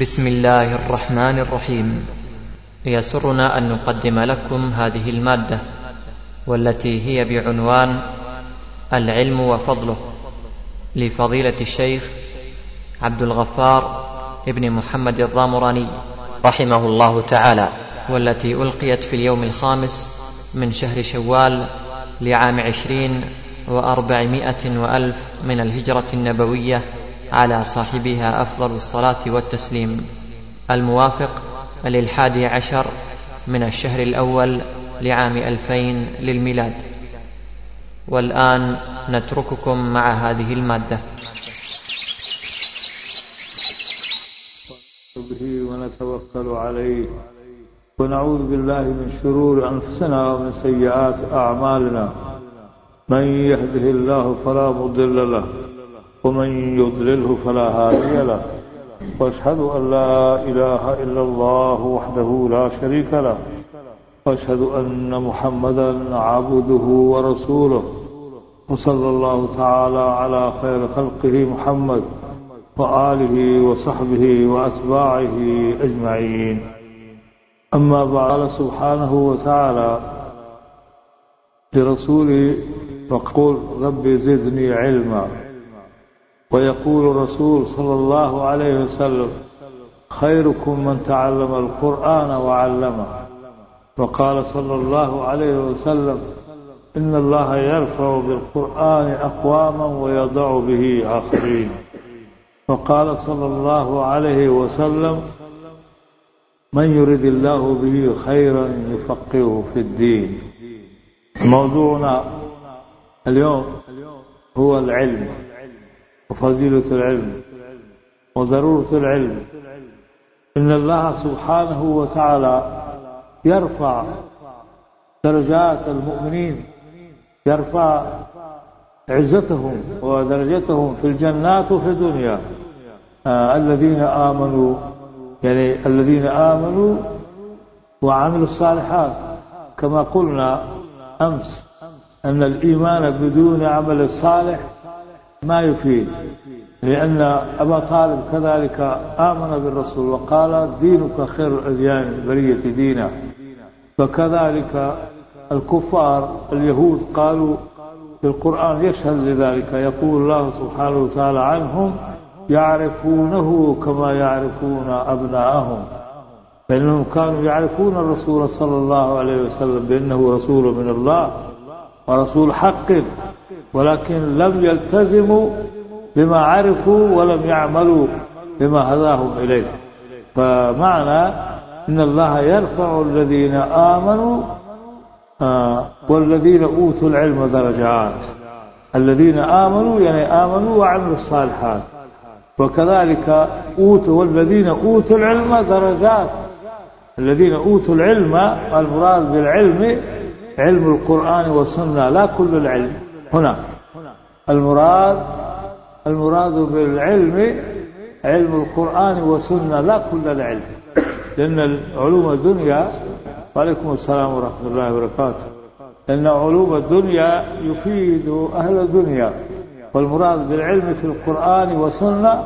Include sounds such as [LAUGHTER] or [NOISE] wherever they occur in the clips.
بسم الله الرحمن الرحيم. يسرنا أن نقدم لكم هذه المادة والتي هي بعنوان العلم وفضله لفضيلة الشيخ عبد الغفار ابن محمد الضامراني رحمه الله تعالى والتي ألقيت في اليوم الخامس من شهر شوال لعام عشرين وأربعمائة وألف من الهجرة النبوية على صاحبها أفضل الصلاة والتسليم. الموافق للحادي عشر من الشهر الأول لعام ألفين للميلاد. والآن نترككم مع هذه المادة. به ونتوكل عليه. ونعوذ بالله من شرور أنفسنا ومن سيئات أعمالنا. من يهده الله فلا مضل له. ومن يضلله فلا هادي له. وأشهد أن لا إله إلا الله وحده لا شريك له. وأشهد أن محمدا عبده ورسوله. وصلى الله تعالى على خير خلقه محمد وآله وصحبه وأتباعه أجمعين. أما بعد سبحانه وتعالى لرسوله وقل رب زدني علما. ويقول الرسول صلى الله عليه وسلم خيركم من تعلم القرآن وعلمه. وقال صلى الله عليه وسلم إن الله يرفع بالقرآن أقواما ويضع به آخرين. وقال صلى الله عليه وسلم من يرد الله به خيرا يفقهه في الدين. موضوعنا اليوم هو العلم. وفضيلة العلم وضرورة العلم إن الله سبحانه وتعالى يرفع درجات المؤمنين يرفع عزتهم ودرجتهم في الجنات وفي الدنيا. آه الذين آمنوا يعني الذين آمنوا وعملوا الصالحات. كما قلنا أمس أن الإيمان بدون عمل الصالح ما يفيد لأن أبا طالب كذلك آمن بالرسول وقال دينك خير الأديان البرية دينا فكذلك الكفار اليهود قالوا في القرآن يشهد لذلك يقول الله سبحانه وتعالى عنهم يعرفونه كما يعرفون أبناءهم. فإنهم كانوا يعرفون الرسول صلى الله عليه وسلم بأنه رسول من الله ورسول حق. ولكن لم يلتزموا بما عرفوا ولم يعملوا بما هداهم إليه. فمعنى إن الله يرفع الذين آمنوا آه والذين أوتوا العلم درجات. الذين آمنوا يعني آمنوا وعملوا الصالحات. وكذلك أوتوا والذين أوتوا العلم درجات. الذين أوتوا العلم المراد بالعلم علم القرآن والسنة لا كل العلم. هنا. المراد المراد بالعلم علم القرآن والسنة لا كل العلم. لأن علوم الدنيا وعليكم السلام ورحمة الله وبركاته. لأن علوم الدنيا يفيد أهل الدنيا. والمراد بالعلم في القرآن والسنة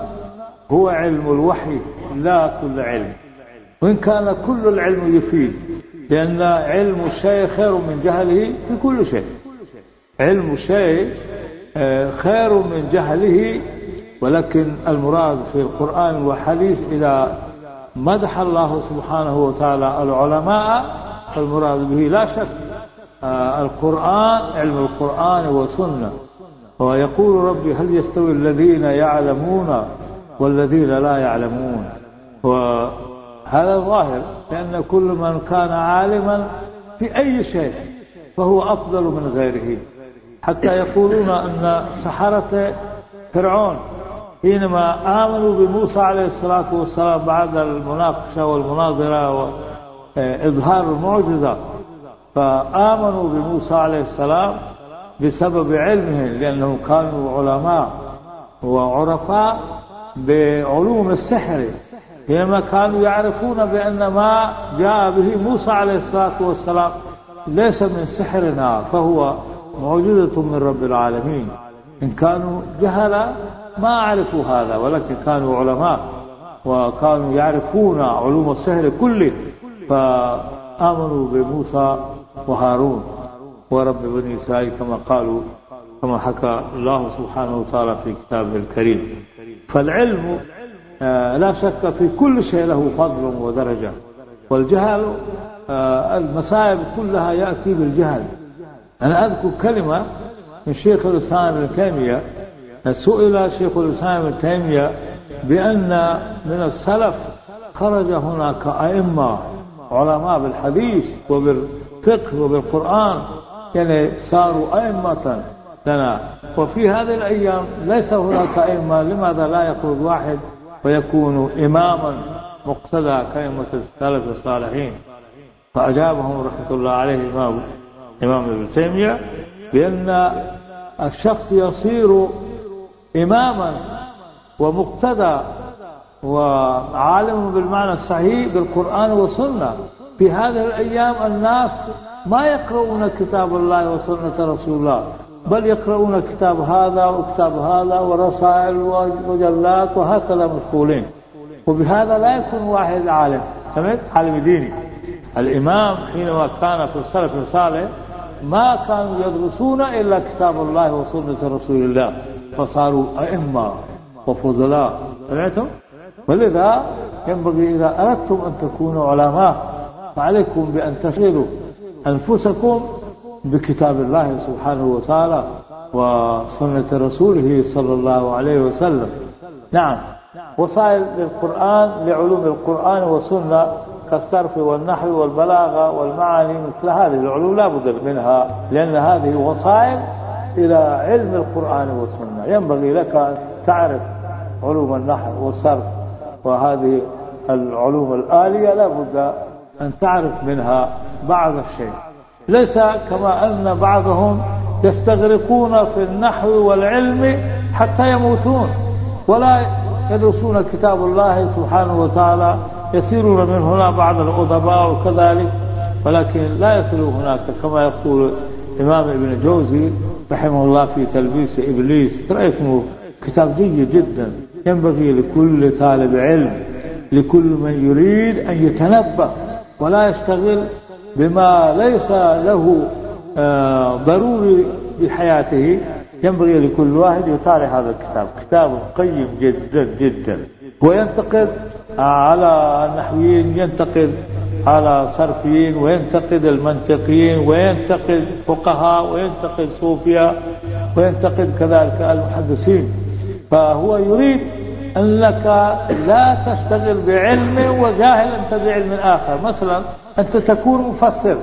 هو علم الوحي لا كل علم. وإن كان كل العلم يفيد لأن علم الشيء خير من جهله في كل شيء. علم الشيء آه، خير من جهله ولكن المراد في القرآن والحديث إذا مدح الله سبحانه وتعالى العلماء فالمراد به لا شك آه، القرآن علم القرآن والسنة. ويقول ربي هل يستوي الذين يعلمون والذين لا يعلمون؟ وهذا ظاهر لأن كل من كان عالما في أي شيء فهو أفضل من غيره. حتى يقولون أن سحرة فرعون حينما آمنوا بموسى عليه الصلاة والسلام بعد المناقشة والمناظرة وإظهار المعجزة فآمنوا بموسى عليه السلام بسبب علمهم لأنهم كانوا علماء وعرفاء بعلوم السحر. حينما كانوا يعرفون بأن ما جاء به موسى عليه الصلاة والسلام ليس من سحرنا فهو معجزة من رب العالمين. إن كانوا جهلا ما عرفوا هذا ولكن كانوا علماء وكانوا يعرفون علوم السحر كله. فآمنوا بموسى وهارون ورب بني إسرائيل كما قالوا كما حكى الله سبحانه وتعالى في كتابه الكريم. فالعلم آه، لا شك في كل شيء له فضل ودرجة. والجهل آه، المصائب كلها يأتي بالجهل. أنا أذكر كلمة من شيخ الإسلام ابن تيمية سئل شيخ الإسلام ابن تيمية بأن من السلف خرج هناك أئمة علماء بالحديث وبالفقه وبالقرآن يعني صاروا أئمة لنا. وفي هذه الأيام ليس هناك أئمة لماذا لا يخرج واحد ويكون إماما مقتدى كلمة السلف الصالحين؟ فأجابهم رحمة الله عليه إمام إمام ابن تيمية بأن الشخص يصير إماما ومقتدى وعالم بالمعنى الصحيح بالقرآن والسنة. في هذه الأيام الناس ما يقرؤون كتاب الله وسنة رسول الله بل يقرؤون كتاب هذا وكتاب هذا ورسائل ومجلات وهكذا مشغولين. وبهذا لا يكون واحد عالم سمعت؟ عالم ديني. الإمام حينما كان في السلف الصالح ما كانوا يدرسون إلا كتاب الله وسنة رسول الله. فصاروا أئمة وفضلاء. سمعتم؟ ولذا ينبغي إذا أردتم أن تكونوا علماء فعليكم بأن تشغلوا أنفسكم بكتاب الله سبحانه وتعالى وسنة رسوله صلى الله عليه وسلم. نعم. وسائل للقرآن لعلوم القرآن والسنة كالصرف والنحو والبلاغة والمعاني مثل هذه العلوم لا بد منها لأن هذه وسائل إلى علم القرآن والسنة. ينبغي لك أن تعرف علوم النحو والصرف وهذه العلوم الآلية لا بد أن تعرف منها بعض الشيء. ليس كما أن بعضهم يستغرقون في النحو والعلم حتى يموتون ولا يدرسون كتاب الله سبحانه وتعالى يسيرون من هنا بعض الأدباء وكذلك ولكن لا يصلوا هناك كما يقول الإمام ابن الجوزي رحمه الله في تلبيس إبليس. رأيكم؟ كتاب جيد جدا. ينبغي لكل طالب علم لكل من يريد أن يتنبه ولا يشتغل بما ليس له آه، ضروري بحياته. ينبغي لكل واحد يطالع هذا الكتاب. كتاب قيم جدا جدا. وينتقد على النحويين ينتقد على صرفيين وينتقد المنطقيين وينتقد فقهاء وينتقد صوفياء وينتقد كذلك المحدثين. فهو يريد أنك لا تشتغل بعلم وجاهل أنت بعلم آخر. مثلا أنت تكون مفسر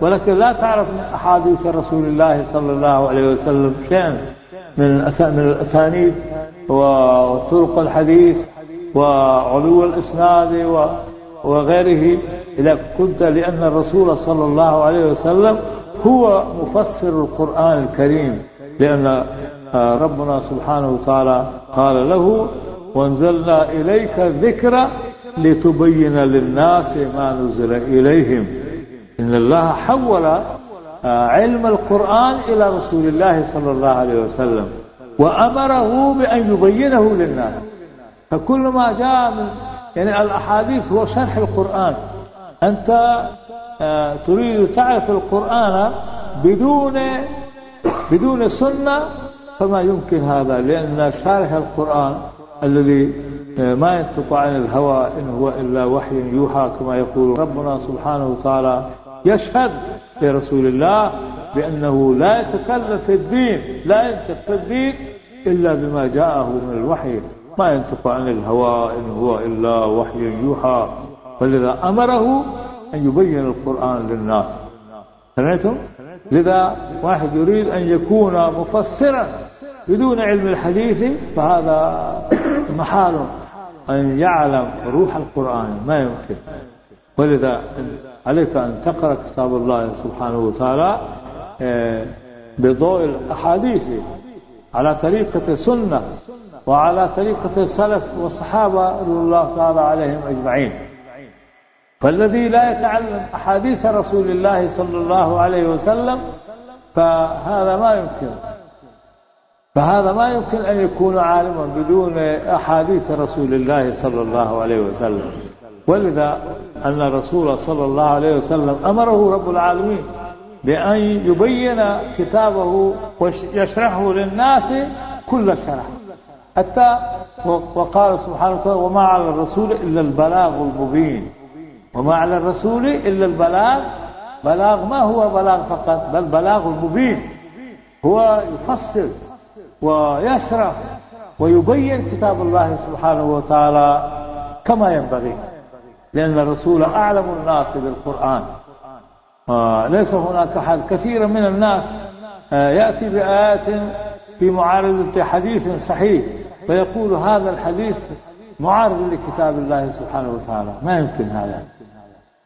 ولكن لا تعرف من أحاديث رسول الله صلى الله عليه وسلم شيئا من من الأسانيد وطرق الحديث. وعلو الإسناد وغيره. إذا كنت لأن الرسول صلى الله عليه وسلم هو مفسر القرآن الكريم. لأن ربنا سبحانه وتعالى قال له وأنزلنا إليك الذكر لتبين للناس ما نزل إليهم. إن الله حول آه، علم القرآن إلى رسول الله صلى الله عليه وسلم وأمره بأن يبينه للناس. فكل ما جاء من يعني الأحاديث هو شرح القرآن. أنت آه، تريد تعرف القرآن بدون بدون سنة فما يمكن هذا لأن شارح القرآن الذي آه، ما ينطق عن الهوى إن هو إلا وحي يوحى كما يقول ربنا سبحانه وتعالى يشهد لرسول الله بأنه لا يتكلم في الدين لا ينطق في الدين إلا بما جاءه من الوحي. ما ينطق عن الهوى إن هو إلا وحي يوحى فلذا أمره أن يبين القرآن للناس. سمعتم؟ لذا واحد يريد أن يكون مفسرا بدون علم الحديث فهذا محال أن يعلم روح القرآن ما يمكن. ولذا عليك أن تقرأ كتاب الله سبحانه وتعالى آه، بضوء الأحاديث على طريقة السنة. وعلى طريقة السلف والصحابة رضي الله تعالى عليهم أجمعين. فالذي لا يتعلم أحاديث رسول الله صلى الله عليه وسلم فهذا ما يمكن. فهذا ما يمكن أن يكون عالما بدون أحاديث رسول الله صلى الله عليه وسلم. ولذا أن الرسول صلى الله عليه وسلم أمره رب العالمين بأن يبين كتابه ويشرحه للناس كل شرح. حتى وقال سبحانه وتعالى وما على الرسول إلا البلاغ المبين. وما على الرسول إلا البلاغ بلاغ ما هو بلاغ فقط بل بلاغ المبين هو يفسر ويشرح ويبين كتاب الله سبحانه وتعالى كما ينبغي. لأن الرسول أعلم الناس بالقرآن. ليس هناك أحد كثير من الناس آه، يأتي بآيات في معارضة حديث صحيح. فيقول هذا الحديث معارض لكتاب الله سبحانه وتعالى. ما يمكن هذا.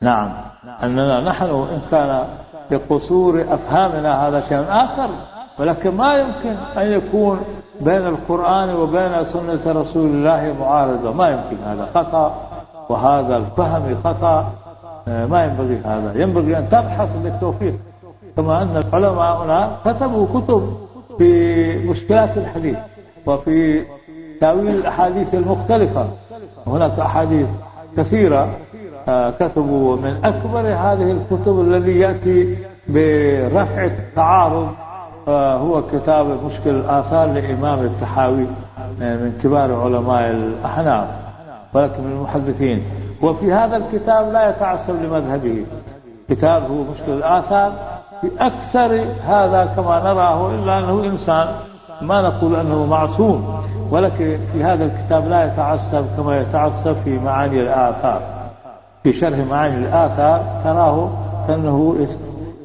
نعم. أننا نحن إن كان بقصور أفهامنا هذا شيء آخر ولكن ما يمكن أن يكون بين القرآن وبين سنة رسول الله معارضة. ما يمكن هذا. خطأ وهذا الفهم خطأ. ما ينبغي هذا. ينبغي أن تبحث بالتوفيق. كما أن العلماء كتبوا كتب في مشكلات الحديث وفي تأويل الأحاديث المختلفة. هناك أحاديث كثيرة آه، كتبوا من أكبر هذه الكتب الذي يأتي برفع التعارض آه، هو كتاب مشكل الآثار لإمام التحاوي من كبار علماء الأحناف ولكن من المحدثين. وفي هذا الكتاب لا يتعصب لمذهبه. كتاب هو مشكل الآثار في أكثر هذا كما نراه إلا أنه إنسان ما نقول أنه معصوم. ولكن في هذا الكتاب لا يتعصب كما يتعصب في معاني الآثار. في شرح معاني الآثار تراه كأنه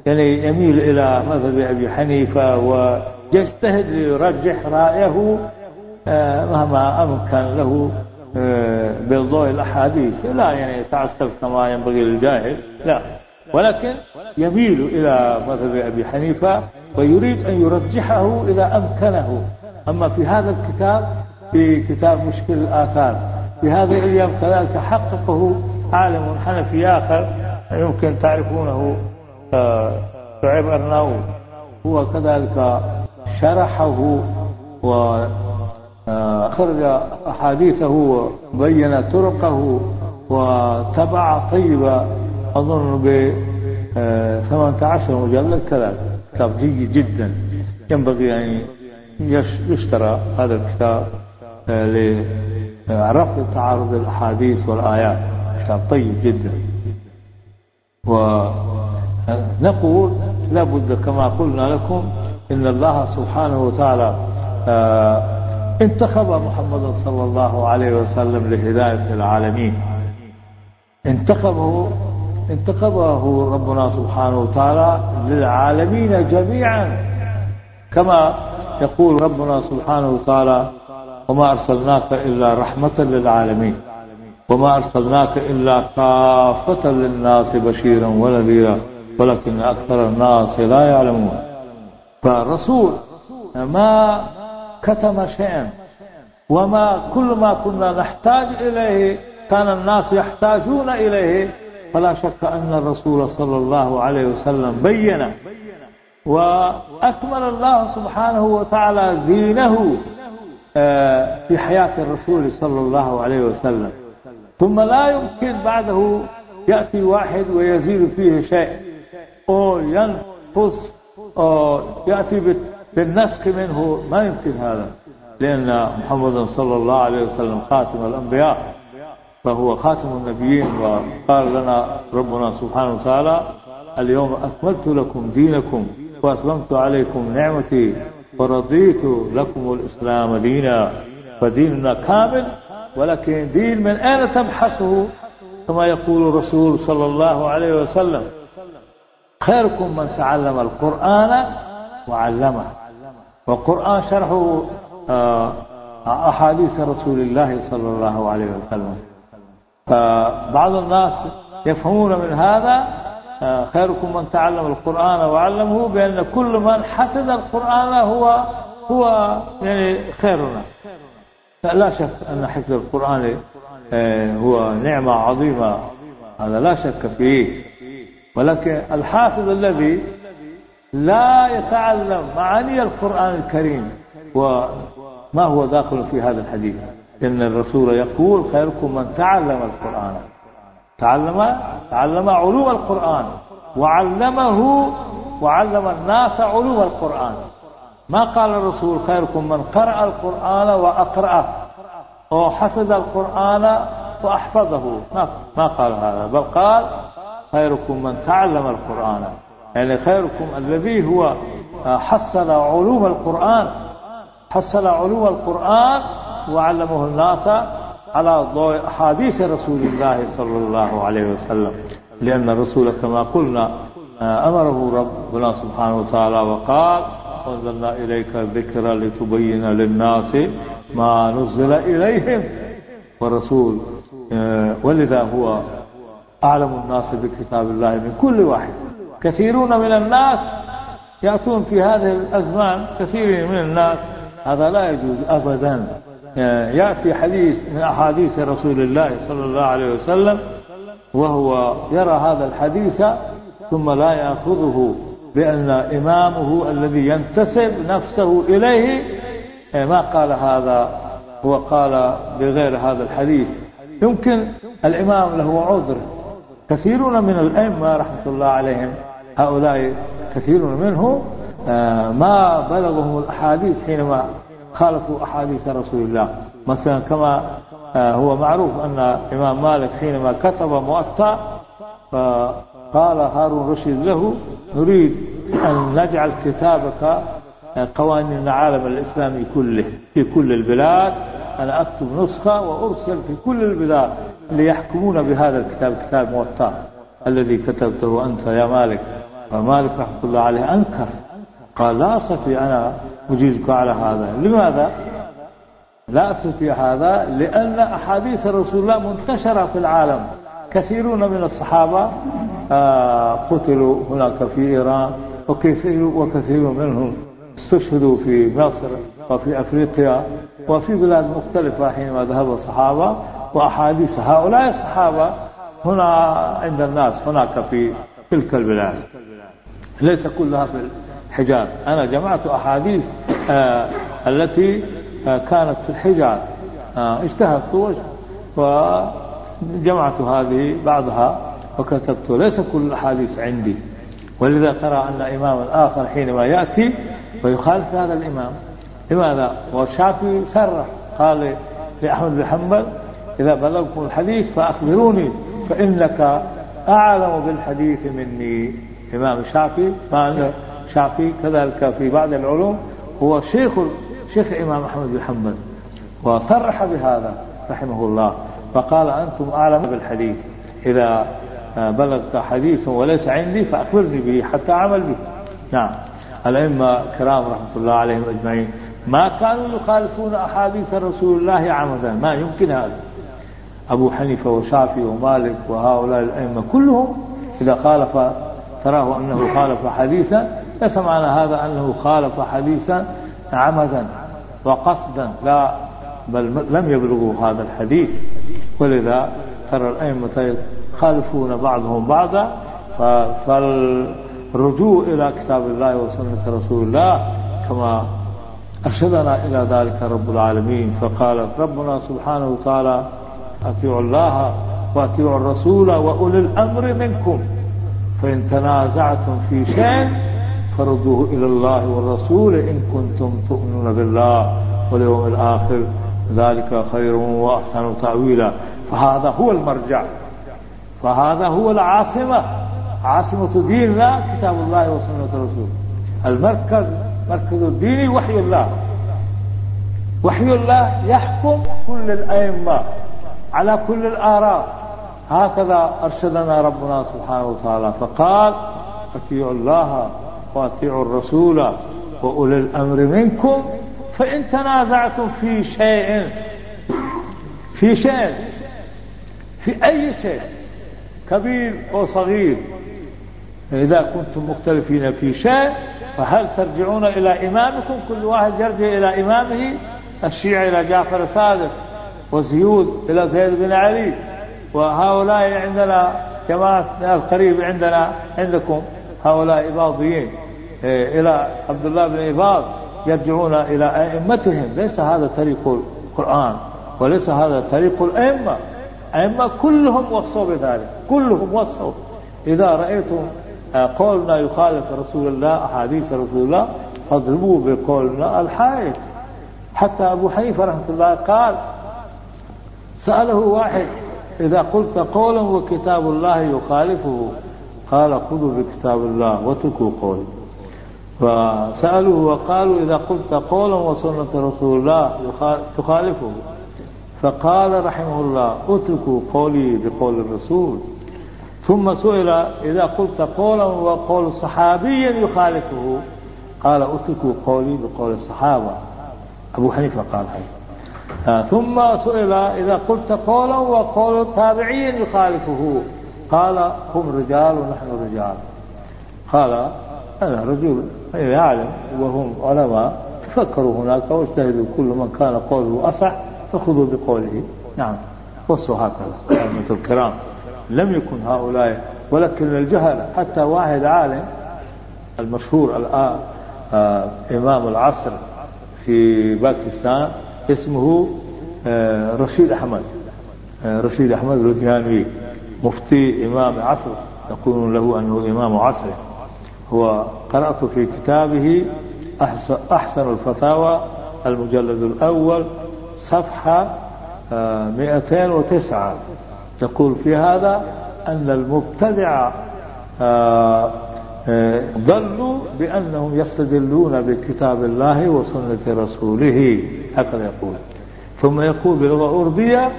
يعني يميل إلى مذهب أبي حنيفة ويجتهد ليرجح رأيه آه، مهما أمكن له آه، بضوء الأحاديث. لا يعني يتعصب كما ينبغي للجاهل لا. ولكن يميل إلى مذهب أبي حنيفة ويريد أن يرجحه إذا أمكنه. أما في هذا الكتاب في كتاب مشكل الآثار. في هذه الأيام كذلك حققه عالم حنفي آخر يمكن تعرفونه آه، شعيب أرناؤوط. هو كذلك شرحه و أخرج أحاديثه وبين طرقه وتبع طيبة أظن ب 18 مجلد كذلك. كتاب جيد جدا. ينبغي أن يشترى هذا الكتاب آه، لرفع تعارض الأحاديث والآيات. كتاب طيب جدا. ونقول لابد كما قلنا لكم إن الله سبحانه وتعالى آه، انتخب محمد صلى الله عليه وسلم لهداية العالمين. انتخبه انتخبه ربنا سبحانه وتعالى للعالمين جميعا. كما يقول ربنا سبحانه وتعالى وما أرسلناك إلا رحمة للعالمين وما أرسلناك إلا كافة للناس بشيرا ونذيرا ولكن أكثر الناس لا يعلمون. فالرسول ما كتم شيئا وما كل ما كنا نحتاج إليه كان الناس يحتاجون إليه فلا شك أن الرسول صلى الله عليه وسلم بين وأكمل الله سبحانه وتعالى دينه آه، في حياة الرسول صلى الله عليه وسلم. ثم لا يمكن بعده يأتي واحد ويزيد فيه شيء. أو ينقص أو يأتي بالنسخ منه. ما يمكن هذا. لأن محمد صلى الله عليه وسلم خاتم الأنبياء فهو خاتم النبيين. وقال لنا ربنا سبحانه وتعالى اليوم أكملت لكم دينكم وأتممت عليكم نعمتي ورضيت لكم الإسلام دينا فديننا كامل ولكن دين من أين تبحثه؟ كما يقول الرسول صلى الله عليه وسلم خيركم من تعلم القرآن وعلمه. والقرآن شرحه آه، أحاديث رسول الله صلى الله عليه وسلم. فبعض الناس يفهمون من هذا خيركم من تعلم القرآن وعلمه بأن كل من حفظ القرآن هو هو يعني خيرنا. لا شك أن حفظ القرآن آه، هو نعمة عظيمة. هذا لا شك فيه. ولكن الحافظ الذي لا يتعلم معاني القرآن الكريم وما هو داخل في هذا الحديث؟ إن الرسول يقول خيركم من تعلم القرآن. تعلم تعلم علوم القرآن. وعلمه وعلم الناس علوم القرآن. ما قال الرسول خيركم من قرأ القرآن وأقرأه. وحفظ القرآن وأحفظه. ما, ما قال هذا. بل قال خيركم من تعلم القرآن. يعني خيركم الذي هو حصل علوم القرآن. حصل علوم القرآن وعلمه الناس على ضوء أحاديث رسول الله صلى الله عليه وسلم. لأن الرسول كما قلنا أمره ربنا سبحانه وتعالى وقال وانزلنا إليك الذكر لتبين للناس ما نزل إليهم. والرسول ولذا هو أعلم الناس بكتاب الله من كل واحد. كثيرون من الناس يأتون في هذه الأزمان كثير من الناس. هذا لا يجوز أبدا. يأتي حديث من أحاديث رسول الله صلى الله عليه وسلم وهو يرى هذا الحديث ثم لا يأخذه بأن إمامه الذي ينتسب نفسه إليه ما قال هذا هو قال بغير هذا الحديث. يمكن الإمام له عذر. كثيرون من الأئمة رحمة الله عليهم هؤلاء كثير منهم آه، ما بلغهم الأحاديث حينما خالفوا أحاديث رسول الله. مثلا كما آه، هو معروف أن الإمام مالك حينما كتب مؤتى فقال هارون رشيد له نريد أن نجعل كتابك آه، قوانين العالم الإسلامي كله في كل البلاد أنا أكتب نسخة وأرسل في كل البلاد ليحكمون بهذا الكتاب كتاب موطا الذي كتبته أنت يا مالك. فمالك رحمة الله عليه أنكر. قال لا أستطيع أنا أجيزك على هذا. لماذا؟ لا أستطيع هذا لأن أحاديث رسول الله منتشرة في العالم. كثيرون من الصحابة آه، قتلوا هناك في إيران وكثير, وكثير منهم استشهدوا في مصر وفي أفريقيا وفي بلاد مختلفة حينما ذهب الصحابة. وأحاديث هؤلاء الصحابة هنا عند الناس هناك في تلك البلاد. ليس كلها في الحجاز أنا جمعت أحاديث آه التي آه كانت في الحجاز آه اجتهدت وجمعت هذه بعضها وكتبت. ليس كل الأحاديث عندي. ولذا ترى أن إمام آخر حينما يأتي ويخالف هذا الإمام لماذا؟ والشافعي سرح قال لأحمد بن حنبل إذا بلغكم الحديث فأخبروني فإنك أعلم بالحديث مني. الإمام الشافعي ما الشافعي كذلك في بعض العلوم هو شيخ شيخ الإمام أحمد بن حنبل وصرح بهذا رحمه الله فقال أنتم أعلم بالحديث إذا بلغت حديث وليس عندي فأخبرني به حتى أعمل به. نعم. الأئمة كرام رحمة الله عليهم أجمعين. ما كانوا يخالفون أحاديث رسول الله عمدا ما يمكن هذا. أبو حنيفة وشافعي ومالك وهؤلاء الأئمة كلهم إذا خالف تراه أنه خالف حديثا ليس معنى هذا أنه خالف حديثا عمدا وقصدا. لا بل لم يبلغوا هذا الحديث. ولذا ترى الأئمة يخالفون بعضهم بعضا فالرجوع إلى كتاب الله وسنة رسول الله كما أرشدنا إلى ذلك رب العالمين. فقال ربنا سبحانه وتعالى أطيعوا الله وأطيعوا الرسول وأولي الأمر منكم. فإن تنازعتم في شيء فردوه إلى الله والرسول إن كنتم تؤمنون بالله واليوم الآخر. ذلك خير وأحسن تأويلا. فهذا هو المرجع. فهذا هو العاصمة. عاصمة ديننا كتاب الله وسنة الرسول. المركز مركز الدين وحي الله. وحي الله يحكم كل الأئمة على كل الآراء. هكذا أرشدنا ربنا سبحانه وتعالى. فقال أطيعوا الله وأطيعوا الرسول وأولي الأمر منكم فإن تنازعتم في شيء في شيء في أي شيء كبير أو صغير إذا كنتم مختلفين في شيء فهل ترجعون إلى إمامكم؟ كل واحد يرجع إلى إمامه الشيعة إلى جعفر الصادق وزيود إلى زيد بن علي وهؤلاء عندنا جماعة القريب عندنا عندكم هؤلاء إباضيين إلى عبد الله بن إباض يرجعون إلى أئمتهم. ليس هذا طريق القرآن وليس هذا طريق الأئمة. أئمة كلهم وصوا بذلك كلهم وصوا. إذا رأيتم قولنا يخالف رسول الله أحاديث رسول الله فاضربوا بقولنا الحائط. حتى أبو حنيفة رحمة الله قال سأله واحد إذا قلت قولا وكتاب الله يخالفه قال خذوا بكتاب الله واتركوا قولي فسألوه وقالوا إذا قلت قولا وسنة رسول الله تخالفه. فقال رحمه الله اتركوا قولي بقول الرسول. ثم سئل إذا قلت قولا وقول صحابي يخالفه. قال اتركوا قولي بقول الصحابة. أبو حنيفة قال هذا. آه ثم سئل إذا قلت قولا وقول تابعي يخالفه. قال هم رجال ونحن رجال. قال أنا رجل يعلم. وهم علماء. تفكروا هناك واجتهدوا. كل من كان قوله أصح فخذوا بقوله. نعم. وصوا هكذا أئمة الكرام. لم يكن هؤلاء ولكن الجهل حتى واحد عالم المشهور الآن آه إمام العصر في باكستان اسمه آه رشيد أحمد. آه رشيد أحمد الوديانوي مفتي إمام عصر. يقولون له أنه إمام عصر هو قرأت في كتابه أحسن الفتاوى المجلد الأول صفحة 209 يقول في هذا أن المبتدع ضلوا بأنهم يستدلون بكتاب الله وسنة رسوله. هكذا يقول. ثم يقول بلغة أوروبية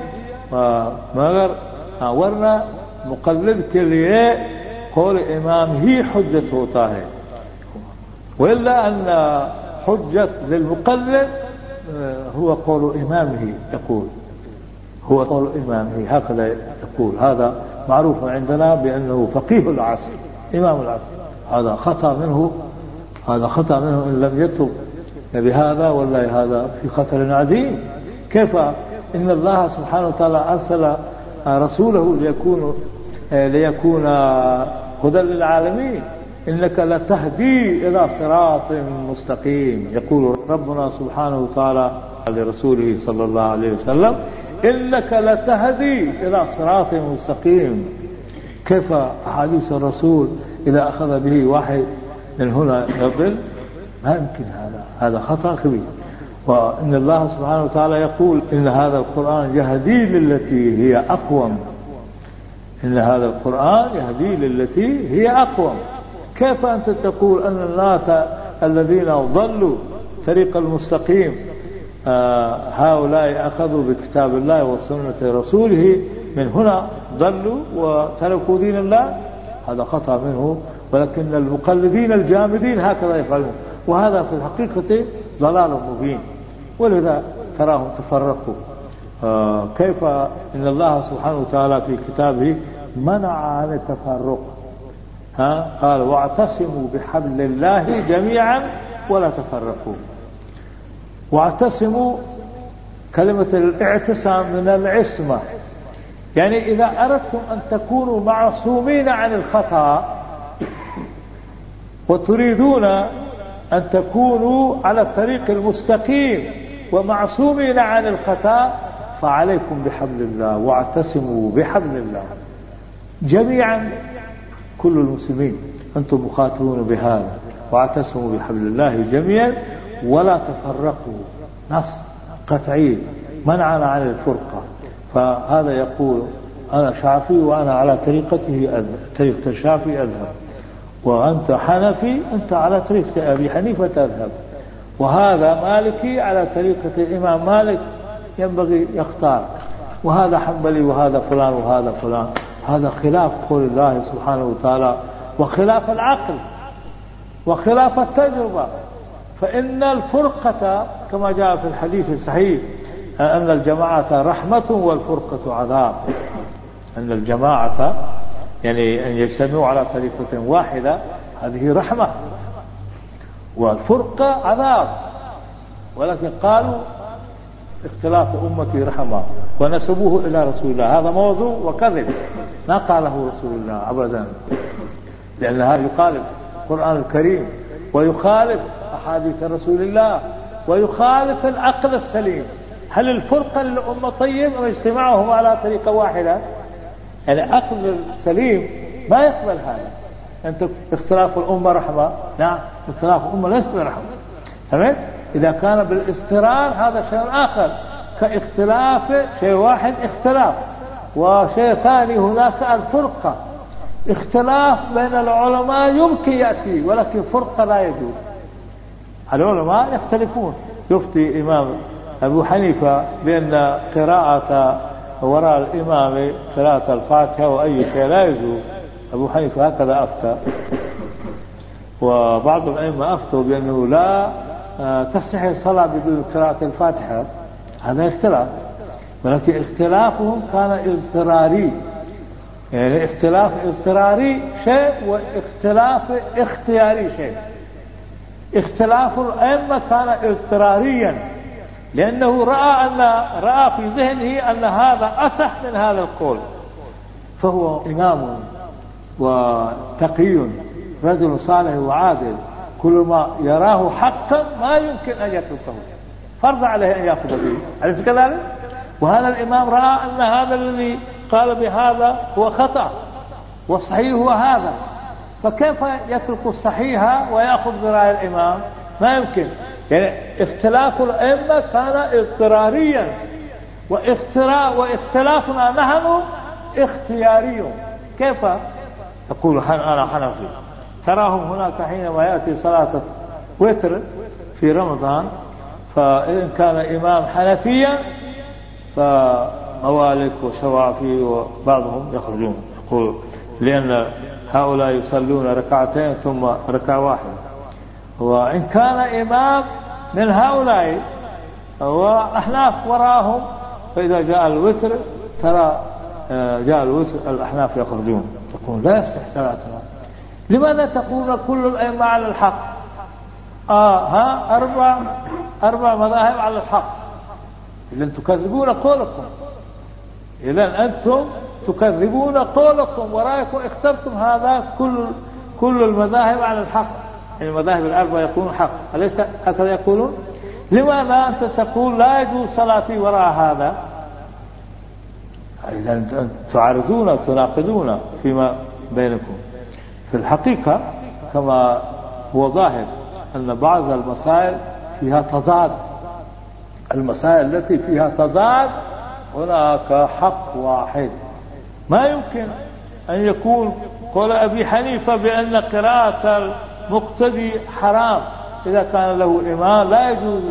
مگر ورنہ مقلد کے لیے قول إمام ہی حجت ہوتا ہے۔ وإلا أن حجة للمقلد هو قول إمامه يقول۔ هو قول إمامه هكذا يقول۔ هذا معروف عندنا بأنه فقيه العصر إمام العصر۔ هذا خطأ منه هذا خطأ منه إن لم يتب بهذا والله هذا في خطر عظيم۔ كيف؟ إن الله سبحانه وتعالى أرسل رسوله ليكون ليكون هدى للعالمين. إنك لتهدي إلى صراط مستقيم. يقول ربنا سبحانه وتعالى لرسوله صلى الله عليه وسلم إنك لتهدي إلى صراط مستقيم. كيف أحاديث الرسول إذا أخذ به واحد من هنا يضل؟ ما يمكن. هذا هذا خطأ كبير. وإن الله سبحانه وتعالى يقول إن هذا القرآن يهدي للتي هي أقوم. إن هذا القرآن يهدي للتي هي أقوم كيف أنت تقول أن الناس الذين ضلوا طريق المستقيم آه هؤلاء أخذوا بكتاب الله وسنة رسوله من هنا ضلوا وتركوا دين الله؟ هذا خطأ منه ولكن المقلدين الجامدين هكذا يفعلون. وهذا في الحقيقة ضلال مبين ولذا تراهم تفرقوا. كيف إن الله سبحانه وتعالى في كتابه منع عن التفرق؟ ها؟ قال واعتصموا بحبل الله جميعا ولا تفرقوا. واعتصموا كلمة الاعتصام من العصمة. يعني إذا أردتم أن تكونوا معصومين عن الخطأ وتريدون أن تكونوا على الطريق المستقيم ومعصومين عن الخطأ فعليكم بحبل الله واعتصموا بحبل الله. جميعا كل المسلمين أنتم مخاطبون بهذا واعتصموا بحبل الله جميعا ولا تفرقوا. نص قطعي منعنا عن الفرقة؟ فهذا يقول أنا شافي وأنا على طريقته طريقة الشافعي أذهب. وأنت حنفي أنت على طريقة أبي حنيفة تذهب. وهذا مالكي على طريقة الإمام مالك ينبغي يختار. وهذا حنبلي وهذا فلان وهذا فلان. هذا خلاف قول الله سبحانه وتعالى وخلاف العقل وخلاف التجربة. فإن الفرقة كما جاء في الحديث الصحيح أن الجماعة رحمة والفرقة عذاب. أن الجماعة يعني أن يجتمعوا على طريقة واحدة هذه رحمة. والفرقة عذاب. ولكن قالوا اختلاف أمتي رحمة ونسبوه إلى رسول الله. هذا موضوع وكذب. ما قاله رسول الله أبدا. لأن هذا يخالف القرآن الكريم. ويخالف أحاديث رسول الله. ويخالف العقل السليم. هل الفرقة للأمة طيب أم اجتماعهم على طريقة واحدة؟ يعني عقل السليم ما يقبل هذا. أنت اختلاف الأمة رحمة. نعم اختلاف الأمة ليس برحمة. تمام إذا كان بالاسترار هذا شيء آخر. كاختلاف شيء واحد اختلاف وشيء ثاني هناك الفرقة. اختلاف بين العلماء يمكن يأتي ولكن فرقة لا يجوز. العلماء يختلفون. يفتي إمام أبو حنيفة بأن قراءة وراء الإمام قراءة الفاتحة وأي شيء لا يجوز. أبو حنيفة هكذا أفتى. وبعض الأئمة أفتوا بأنه لا تصح الصلاة بدون قراءة الفاتحة هذا اختلاف. ولكن اختلافهم كان اضطراري. يعني اختلاف اضطراري شيء واختلاف اختياري شيء. اختلاف الأئمة كان اضطراريا. لأنه رأى أن رأى في ذهنه أن هذا أصح من هذا القول. فهو إمام وتقي رجل صالح وعادل. كل ما يراه حقا ما يمكن أن يتركه. فرض عليه أن يأخذ به. أليس كذلك؟ وهذا الإمام رأى أن هذا الذي قال بهذا هو خطأ والصحيح هو هذا. فكيف يترك الصحيح ويأخذ برأي الإمام؟ ما يمكن. يعني اختلاف الأئمة كان اضطراريا واختلافنا نحن اختياري كيف؟ تقول أنا حنفي. تراهم هناك حينما يأتي صلاة وتر في رمضان فإن كان إمام حنفيا فموالك وشوافي وبعضهم يخرجون. يقول لأن هؤلاء يصلون ركعتين ثم ركعة واحدة. وإن كان إمام من هؤلاء وأحناف وراهم فإذا جاء الوتر ترى آه، جاء الوتر الأحناف يخرجون. تقول لا يصح صلاتنا لماذا تقول كل الأئمة على الحق؟ آه ها أربع أربع مذاهب على الحق. إذا تكذبون قولكم. إذا أنتم تكذبون قولكم. ورأيكم اخترتم هذا كل كل المذاهب على الحق. يعني المذاهب الأربعة يكون حق. أليس هكذا يقولون؟ لماذا أنت تقول لا يجوز صلاتي وراء هذا؟ إذا تعارضون وتناقضون فيما بينكم. في الحقيقة كما هو ظاهر أن بعض المسائل فيها تضاد. المسائل التي فيها تضاد هناك حق واحد. ما يمكن أن يكون قول أبي حنيفة بأن قراءة المقتدي حرام. إذا كان له إمام لا يجوز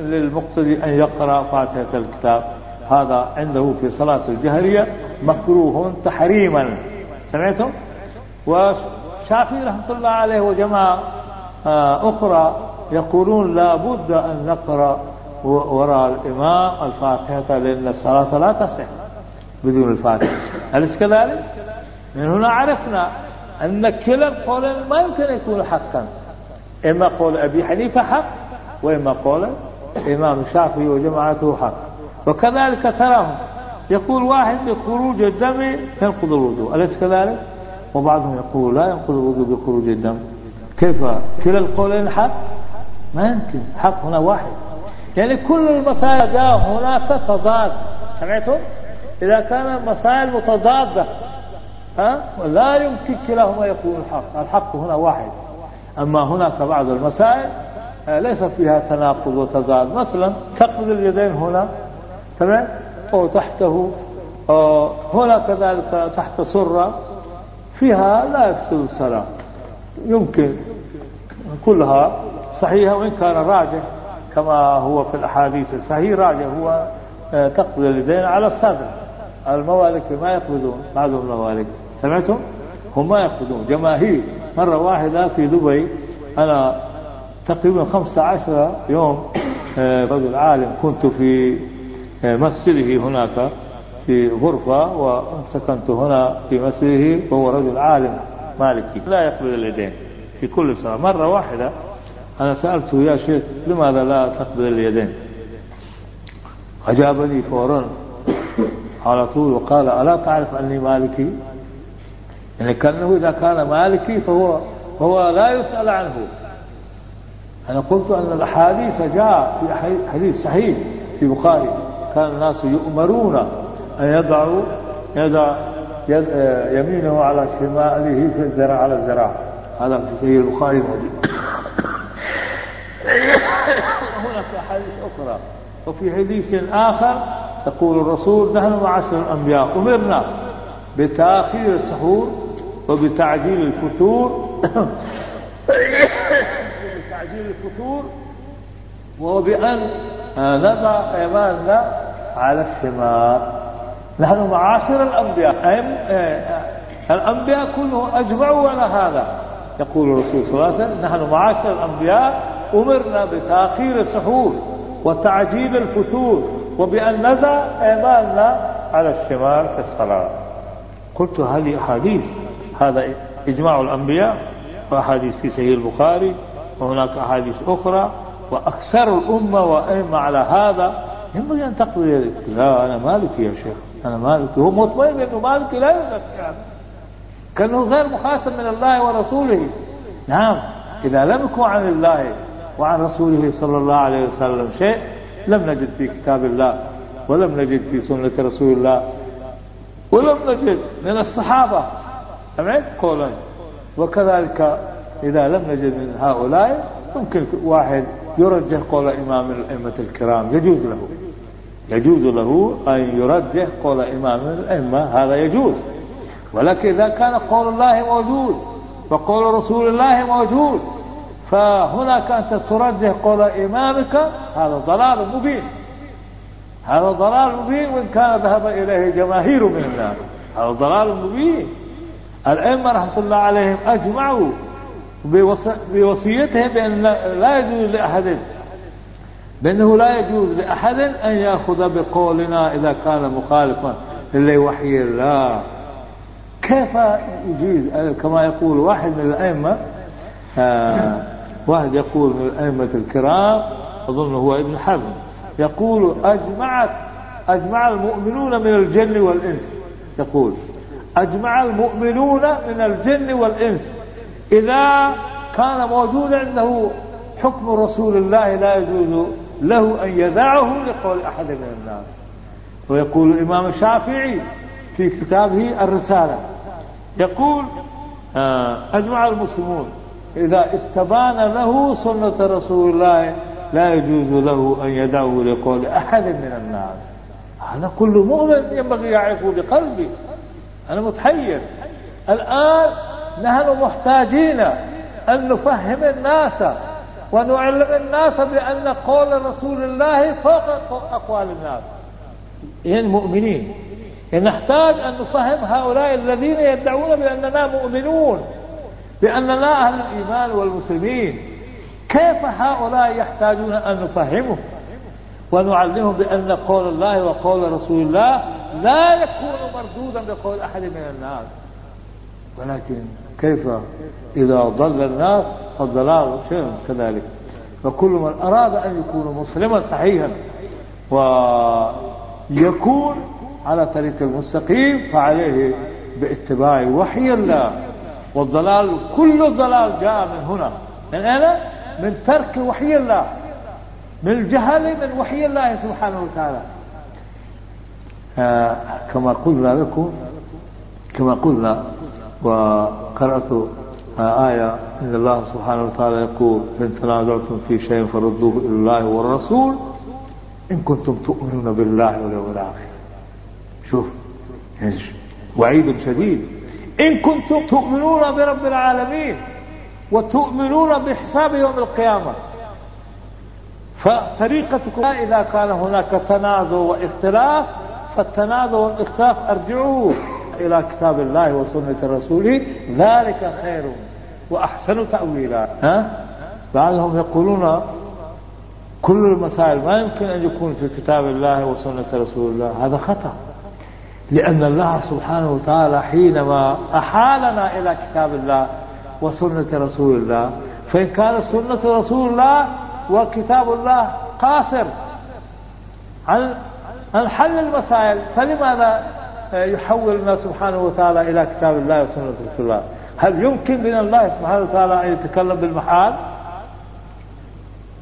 للمقتدي أن يقرأ فاتحة الكتاب. هذا عنده في صلاة الجهرية مكروه تحريما. سمعتم؟ وشافعي رحمة الله عليه وجماعة آه، أخرى يقولون لا بد أن نقرأ وراء الإمام الفاتحة لأن الصلاة لا تصح بدون الفاتحة أليس كذلك؟ من هنا عرفنا أن كلا القولين ما يمكن أن يكون حقا إما قول أبي حنيفة حق وإما قول الإمام الشافعي وجماعته حق وكذلك تراهم يقول واحد بخروج الدم ينقض الوضوء أليس كذلك؟ وبعضهم يقول لا ينقض الوضوء بخروج الدم كيف؟ كلا القولين حق؟ ما يمكن. حق هنا واحد. يعني كل المسائل جاء هناك تضاد. سمعتم؟ إذا كان المسائل متضادة ها؟ لا يمكن كلاهما يكون الحق. الحق هنا واحد. أما هناك بعض المسائل آه، ليس فيها تناقض وتضاد. مثلا تقبض اليدين هنا. تمام؟ وتحته آه، هنا كذلك تحت سرة. فيها لا يفسد الصلاة. يمكن كلها صحيحة وإن كان راجح كما هو في الأحاديث الصحيح راجح هو آه، تقبض اليدين على الصدر. الموالك ما يقبضون بعض الموالك سمعتم؟ هم ما يقبضون. جماهير مرة واحدة في دبي أنا تقريبا خمسة عشر يوم آه، رجل عالم كنت في آه، مسجده هناك. في غرفة وسكنت هنا في مسجده وهو رجل عالم مالكي لا يقبل اليدين في كل صلاة مرة واحدة أنا سألته يا شيخ لماذا لا تقبل اليدين؟ أجابني فورا على طول وقال ألا تعرف أني مالكي؟ يعني كأنه إذا كان مالكي فهو هو لا يسأل عنه. أنا قلت أن الأحاديث جاء في حديث صحيح في بخاري. كان الناس يؤمرون أن يضعوا يضع يمينه على شماله في الزراع على الزراع هذا في سيد البخاري موجود هناك أحاديث أخرى. وفي حديث آخر يقول الرسول نحن معاشر الأنبياء أمرنا بتأخير السحور وبتعجيل الفطور بتعجيل الفطور وبأن نضع أيماننا على الشمال. نحن معاشر الأنبياء. الأنبياء كلهم أجمعوا على هذا. يقول الرسول صلى الله عليه وسلم نحن معاشر الأنبياء أمرنا بتأخير السحور وتعجيل الفتور وبأن نضع أيماننا على الشمال في الصلاة. قلت هذه أحاديث. هذا إجماع الأنبياء وأحاديث في سهيل البخاري وهناك أحاديث أخرى. وأكثر الأمة وأئمة على هذا. ينبغي أن تقضي لا أنا مالكي يا شيخ. أنا مالكي هو مطمئن أنه مالكي لا يزكي يعني. كأنه غير مخاطب من الله ورسوله. نعم. إذا لم يكن عن الله وعن رسوله صلى الله عليه وسلم شيء لم نجد في كتاب الله ولم نجد في سنة رسول الله ولم نجد من الصحابة. سمعت؟ قولا. وكذلك إذا لم نجد من هؤلاء ممكن واحد يرجح قول إمام الأئمة الكرام يجوز له. يجوز له أن يرجح قول إمام الأئمة هذا يجوز. ولكن إذا كان قول الله موجود وقول رسول الله موجود فهناك أنت ترجح قول إمامك هذا ضلال مبين. هذا ضلال مبين وإن كان ذهب إليه جماهير من الناس. هذا ضلال مبين. الأئمة رحمة الله عليهم أجمعوا بوصيتهم بأن لا يجوز لأحد بأنه لا يجوز لأحد أن يأخذ بقولنا إذا كان مخالفا لوحي الله. كيف يجيز؟ كما يقول واحد من الأئمة آه واحد يقول من الأئمة الكرام أظن هو ابن حزم يقول أجمعت أجمع المؤمنون من الجن والإنس. يقول أجمع المؤمنون من الجن والإنس. إذا كان موجود عنده حكم رسول الله لا يجوز له أن يدعه لقول أحد من الناس. ويقول الإمام الشافعي في كتابه الرسالة يقول آه، أجمع المسلمون إذا استبان له سنة رسول الله لا يجوز له أن يدعو لقول أحد من الناس. هذا كل مؤمن ينبغي يعرف بقلبه. أنا متحير. الآن نحن محتاجين أن نفهم الناس ونعلم الناس بأن قول رسول الله فوق أقوال الناس. يعني المؤمنين نحتاج أن نفهم هؤلاء الذين يدعون بأننا مؤمنون بأننا أهل الإيمان والمسلمين. كيف هؤلاء يحتاجون أن نفهمهم ونعلمهم بأن قول الله وقول رسول الله لا يكون مردودا بقول أحد من الناس. ولكن كيف إذا ضل الناس فالضلال شيء كذلك. فكل من أراد أن يكون مسلما صحيحا ويكون على طريق المستقيم فعليه باتباع وحي الله. والضلال كل الضلال جاء من هنا. من أين؟ من ترك وحي الله. من الجهل من وحي الله سبحانه وتعالى. آه كما قلنا لكم كما قلنا وقرأت آية إن الله سبحانه وتعالى يقول إن تنازعتم في شيء فردوه إلى الله والرسول إن كنتم تؤمنون بالله واليوم الآخر. شوف وعيد شديد. إن كنتم تؤمنون برب العالمين وتؤمنون بحساب يوم القيامة. فطريقتكم إذا كان هناك تنازع واختلاف فالتنازع والاختلاف ارجعوا إلى كتاب الله وسنة رسوله ذلك خير وأحسن تأويلا. ها؟ بعضهم يقولون كل المسائل ما يمكن أن يكون في كتاب الله وسنة رسول الله. هذا خطأ. لأن الله سبحانه وتعالى حينما أحالنا إلى كتاب الله وسنة رسول الله فإن كانت سنة رسول الله وكتاب الله قاصر عن عن حل المسائل فلماذا يحولنا سبحانه وتعالى إلى كتاب الله وسنة رسول الله. هل يمكن من الله سبحانه وتعالى أن يتكلم بالمحال؟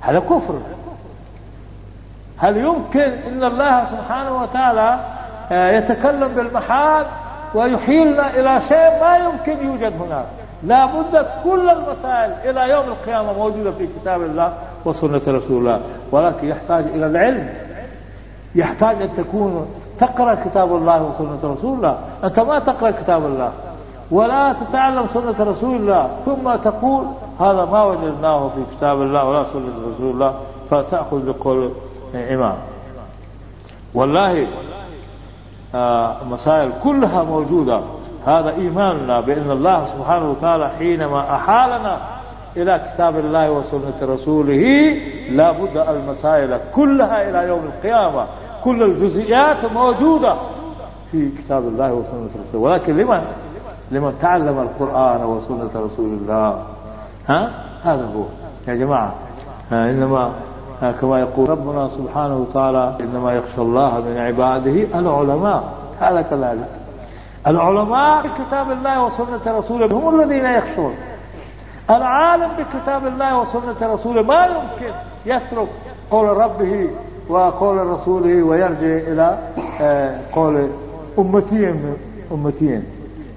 هذا كفر. هل يمكن إن الله سبحانه وتعالى آه، يتكلم بالمحال ويحيلنا إلى شيء ما يمكن يوجد هناك؟ لا بد كل المسائل إلى يوم القيامة موجودة في كتاب الله وسنة رسول الله. ولكن يحتاج إلى العلم. يحتاج أن تكون تقرأ كتاب الله وسنة رسول الله. أنت ما تقرأ كتاب الله. ولا تتعلم سنة رسول الله. ثم تقول هذا ما وجدناه في كتاب الله ولا سنة رسول الله فتاخذ بقول إمام والله آه، مسائل كلها موجودة. هذا إيماننا بأن الله سبحانه وتعالى حينما أحالنا إلى كتاب الله وسنة رسوله لا بد المسائل كلها إلى يوم القيامة. كل الجزئيات موجودة في كتاب الله وسنة رسوله. ولكن لمن؟ لمن تعلم القرآن وسنة رسول الله. ها؟ هذا هو. يا جماعة إنما كما يقول ربنا سبحانه وتعالى إنما يخشى الله من عباده العلماء. هذا كذلك. العلماء بكتاب الله وسنة رسوله هم الذين يخشون. العالم بكتاب الله وسنة رسوله ما يمكن يترك قول ربه وقول رسوله ويرجع إلى آه، قول أمتين أمتين.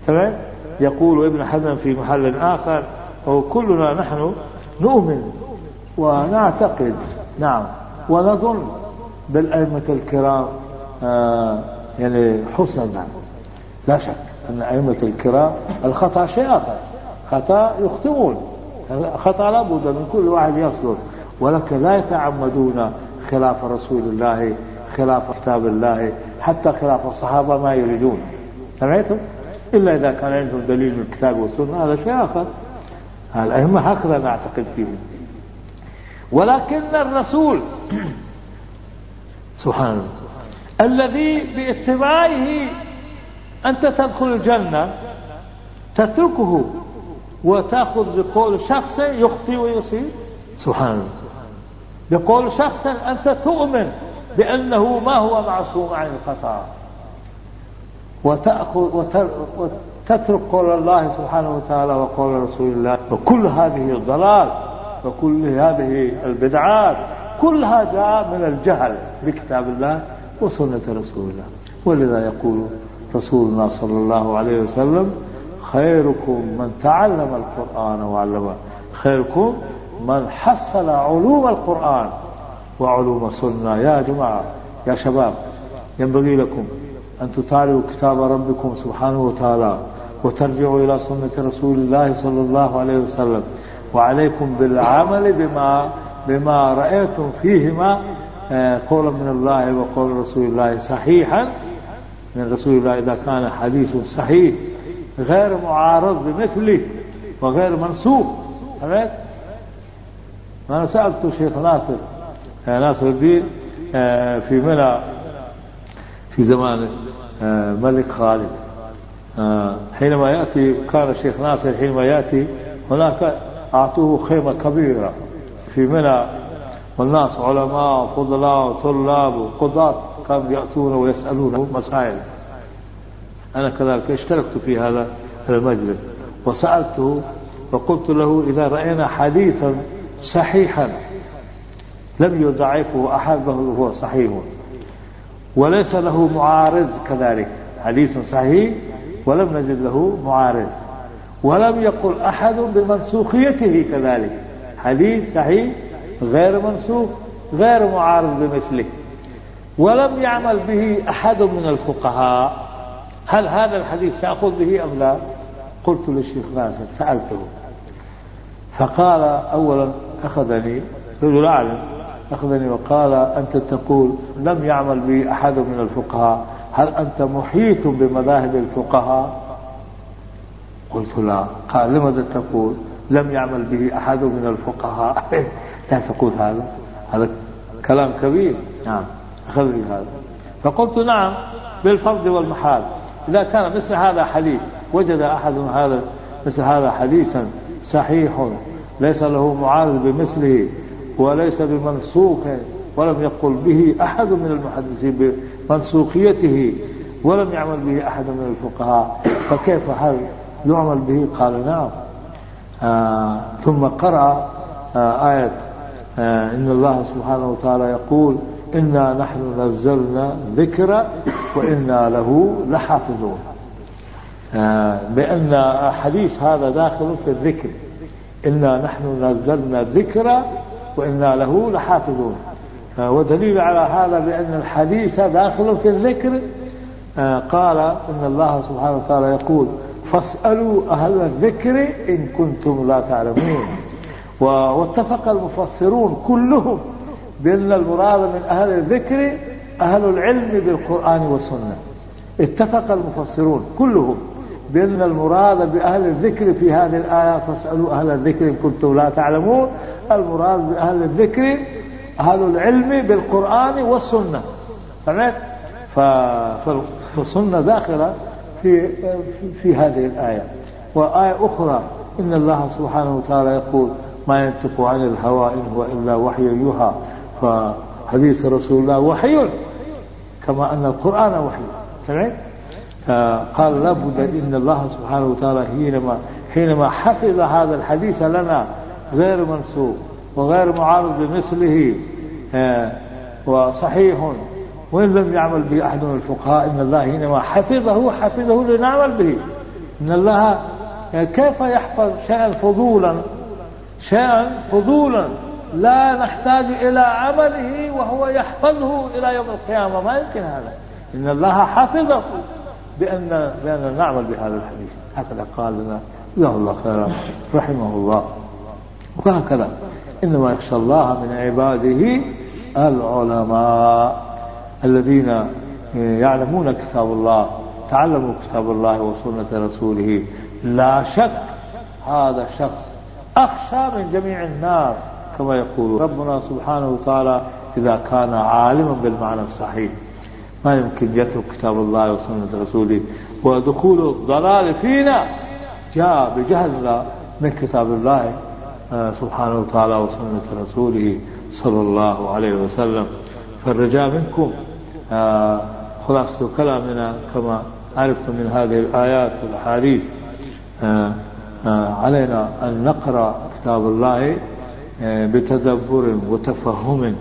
تمام؟ يقول ابن حزم في محل آخر وكلنا نحن نؤمن ونعتقد. نعم. ونظن بالأئمة الكرام آه يعني حسنا لا شك أن أئمة الكرام الخطأ شيء آخر. خطأ يخطئون. خطأ لابد من كل واحد يصدر. ولكن لا يتعمدون خلاف رسول الله خلاف كتاب الله حتى خلاف الصحابة ما يريدون. سمعتم؟ إلا إذا كان عندهم دليل من الكتاب والسنة هذا شيء آخر. الأئمة هكذا نعتقد فيهم ولكن الرسول [CLEARS THROAT] سبحان الذي باتباعه أنت تدخل الجنة تتركه وتأخذ بقول شخص يخطي ويصيب؟ سبحان الله. بقول شخص أنت تؤمن بأنه ما هو معصوم عن الخطأ. وتأخذ وتترك قول الله سبحانه وتعالى وقول رسول الله وكل هذه الضلال وكل هذه البدعات كلها جاء من الجهل بكتاب الله وسنة رسول الله. ولذا يقول رسولنا صلى الله عليه وسلم خيركم من تعلم القرآن وعلمه خيركم من حصل علوم القرآن وعلوم السنة. يا جماعة يا شباب ينبغي لكم أن تطالعوا كتاب ربكم سبحانه وتعالى وترجعوا إلى سنة رسول الله صلى الله عليه وسلم. وعليكم بالعمل بما بما رأيتم فيهما آه، قولا من الله وقول رسول الله صحيحا. من رسول الله إذا كان حديث صحيح غير معارض بمثله وغير منسوخ. سمعت؟ أنا سألت الشيخ ناصر آه، ناصر الدين آه، في منى في زمان ملك خالد. حينما يأتي كان الشيخ ناصر حينما يأتي هناك أعطوه خيمة كبيرة في منى والناس علماء وفضلاء وطلاب وقضاة كانوا يأتون ويسألونه مسائل. أنا كذلك اشتركت في هذا المجلس وسألته وقلت له إذا رأينا حديثا صحيحا. لم يضعفه أحد بل هو صحيح. وليس له معارض كذلك. حديث صحيح. ولم نجد له معارض. ولم يقل أحد بمنسوخيته كذلك. حديث صحيح. غير منسوخ. غير معارض بمثله. ولم يعمل به أحد من الفقهاء. هل هذا الحديث تأخذ به أم لا؟ قلت للشيخ ناصر سألته. فقال أولا أخذني رجل أعلم. أخذني وقال أنت تقول لم يعمل به أحد من الفقهاء. هل أنت محيط بمذاهب الفقهاء؟ قلت لا. قال لماذا تقول لم يعمل به أحد من الفقهاء؟ [LAUGHS] لا تقول هذا. هذا كلام كبير. نعم. أخذني هذا. فقلت نعم بالفرض والمحال. إذا كان مثل هذا حديث وجد أحد هذا مثل هذا حديثا صحيح ليس له معارض بمثله وليس بمنسوخ ولم يقل به أحد من المحدثين بمنسوخيته ولم يعمل به أحد من الفقهاء. فكيف هل يعمل به؟ قال نعم. آه ثم قرأ آه آية آه، إن الله سبحانه وتعالى يقول إنا نحن نزلنا ذكر وإنا له لحافظون. آه، بأن حديث هذا داخل في الذكر. إنا نحن نزلنا الذكر وإنا له لحافظون. آه، ودليل على هذا بأن الحديث داخل في الذكر. قال إن الله سبحانه وتعالى يقول فاسألوا أهل الذكر إن كنتم لا تعلمون. واتفق المفسرون كلهم بأن المراد من أهل الذكر أهل العلم بالقرآن والسنة. اتفق المفسرون كلهم. بأن المراد بأهل الذكر في هذه الآية فاسألوا أهل الذكر إن كنتم لا تعلمون. المراد بأهل الذكر أهل العلم بالقرآن والسنة. سمعت؟ فالسنة داخلة في, في هذه الآية. وآية أخرى إن الله سبحانه وتعالى يقول ما ينطق عن الهوى إن هو إلا وحي يوحى فحديث رسول الله وحي كما أن القرآن وحي. سمعت؟ فقال لابد إن الله سبحانه وتعالى حينما حينما حفظ هذا الحديث لنا غير منسوب وغير معارض بمثله آه، وصحيح. وإن لم يعمل به أحد من الفقهاء إن الله حينما حفظه حفظه لنعمل به. إن الله كيف يحفظ شيئا فضولا؟ شيئا فضولا. لا نحتاج إلى عمله وهو يحفظه إلى يوم القيامة. ما يمكن هذا. إن الله حفظه. بأن بأن نعمل بهذا الحديث. هكذا قال لنا جزاه الله خيرا رحمه الله. وهكذا. إنما يخشى الله من عباده العلماء الذين يعلمون كتاب الله تعلموا كتاب الله وسنة رسوله. لا شك هذا شخص أخشى من جميع الناس كما يقول ربنا سبحانه وتعالى إذا كان عالما بالمعنى الصحيح. ما يمكن يترك كتاب الله وسنة رسوله ودخول الضلال فينا جاء بجهلنا من كتاب الله سبحانه وتعالى وسنة رسوله صلى الله عليه وسلم فالرجاء منكم خلاصة كلامنا كما عرفتم من هذه الآيات والأحاديث علينا أن نقرأ كتاب الله بتدبر وتفهم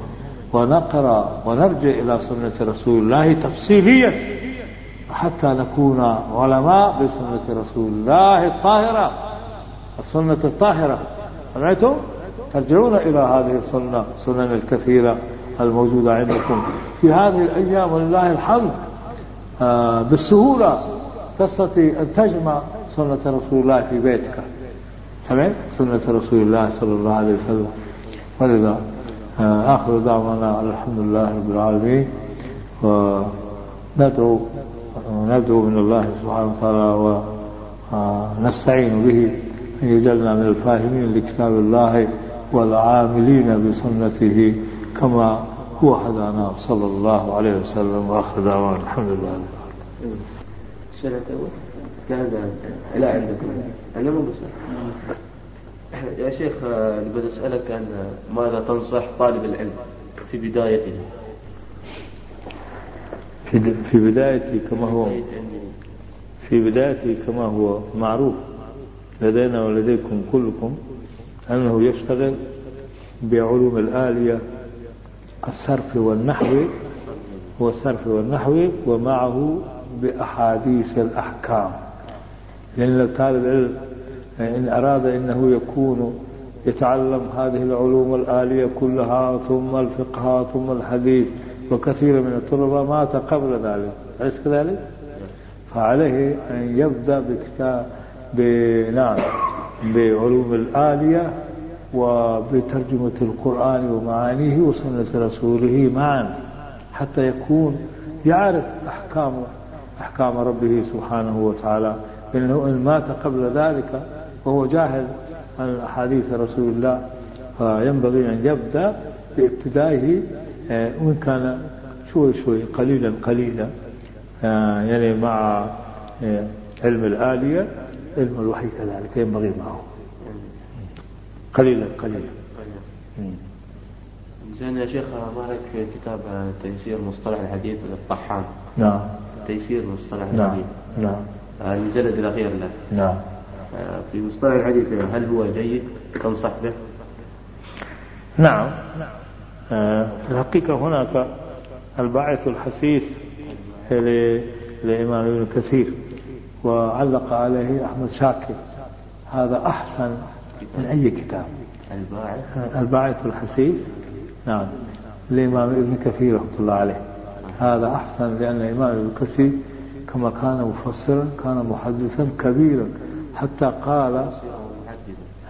ونقرأ ونرجع إلى سنة رسول الله تفصيليا حتى نكون علماء بسنة رسول الله الطاهرة السنة الطاهرة سمعتم؟ ترجعون إلى هذه السنة سنن الكثيرة الموجودة عندكم في هذه الأيام ولله الحمد آه بالسهولة تستطيع أن تجمع سنة رسول الله في بيتك سمعت؟ سنة رسول الله صلى الله عليه وسلم ولذا آخر دعوانا الحمد لله رب العالمين. وندعو ندعو من الله سبحانه وتعالى ونستعين به أن يجعلنا من الفاهمين لكتاب الله والعاملين بسنته كما هو هدانا صلى الله عليه وسلم. وآخر دعوانا الحمد لله سنة لا عندكم أنا مو بس يا شيخ نبغى أسألك عن ماذا تنصح طالب العلم في بدايته؟ في في بدايته كما هو في بدايته كما هو معروف لدينا ولديكم كلكم أنه يشتغل بعلوم الآلية الصرف والنحو والصرف والنحو ومعه بأحاديث الأحكام. لأن طالب العلم إن أراد أنه يكون يتعلم هذه العلوم الآلية كلها ثم الفقه ثم الحديث وكثير من الطلبة مات قبل ذلك أليس كذلك؟ فعليه أن يبدأ بكتاب نعم بعلوم الآلية وبترجمة القرآن ومعانيه وسنة رسوله معا حتى يكون يعرف أحكام أحكام ربه سبحانه وتعالى لأنه إن مات قبل ذلك وهو جاهل عن أحاديث رسول الله فينبغي أن يبدأ بابتدائه آه، وإن كان شوي شوي قليلا قليلا آه، يعني مع آه، علم الآلية علم الوحي كذلك ينبغي معه. قليلا قليلا. زين يا شيخ لك كتاب تيسير مصطلح الحديث للطحان نعم. تيسير مصطلح نعم. الحديث. نعم. المجلد الأخير له. نعم. في مصطلح الحديث هل هو جيد؟ تنصح به؟ نعم. آه، في الحقيقة هناك الباعث الحسيس للإمام ابن كثير وعلق عليه أحمد شاكر. هذا أحسن من أي كتاب. الباعث؟ الباعث الحسيس؟ نعم. للإمام ابن كثير رحمة الله عليه. هذا أحسن لأن الإمام ابن كثير كما كان مفسرا كان محدثا كبيرا. حتى قال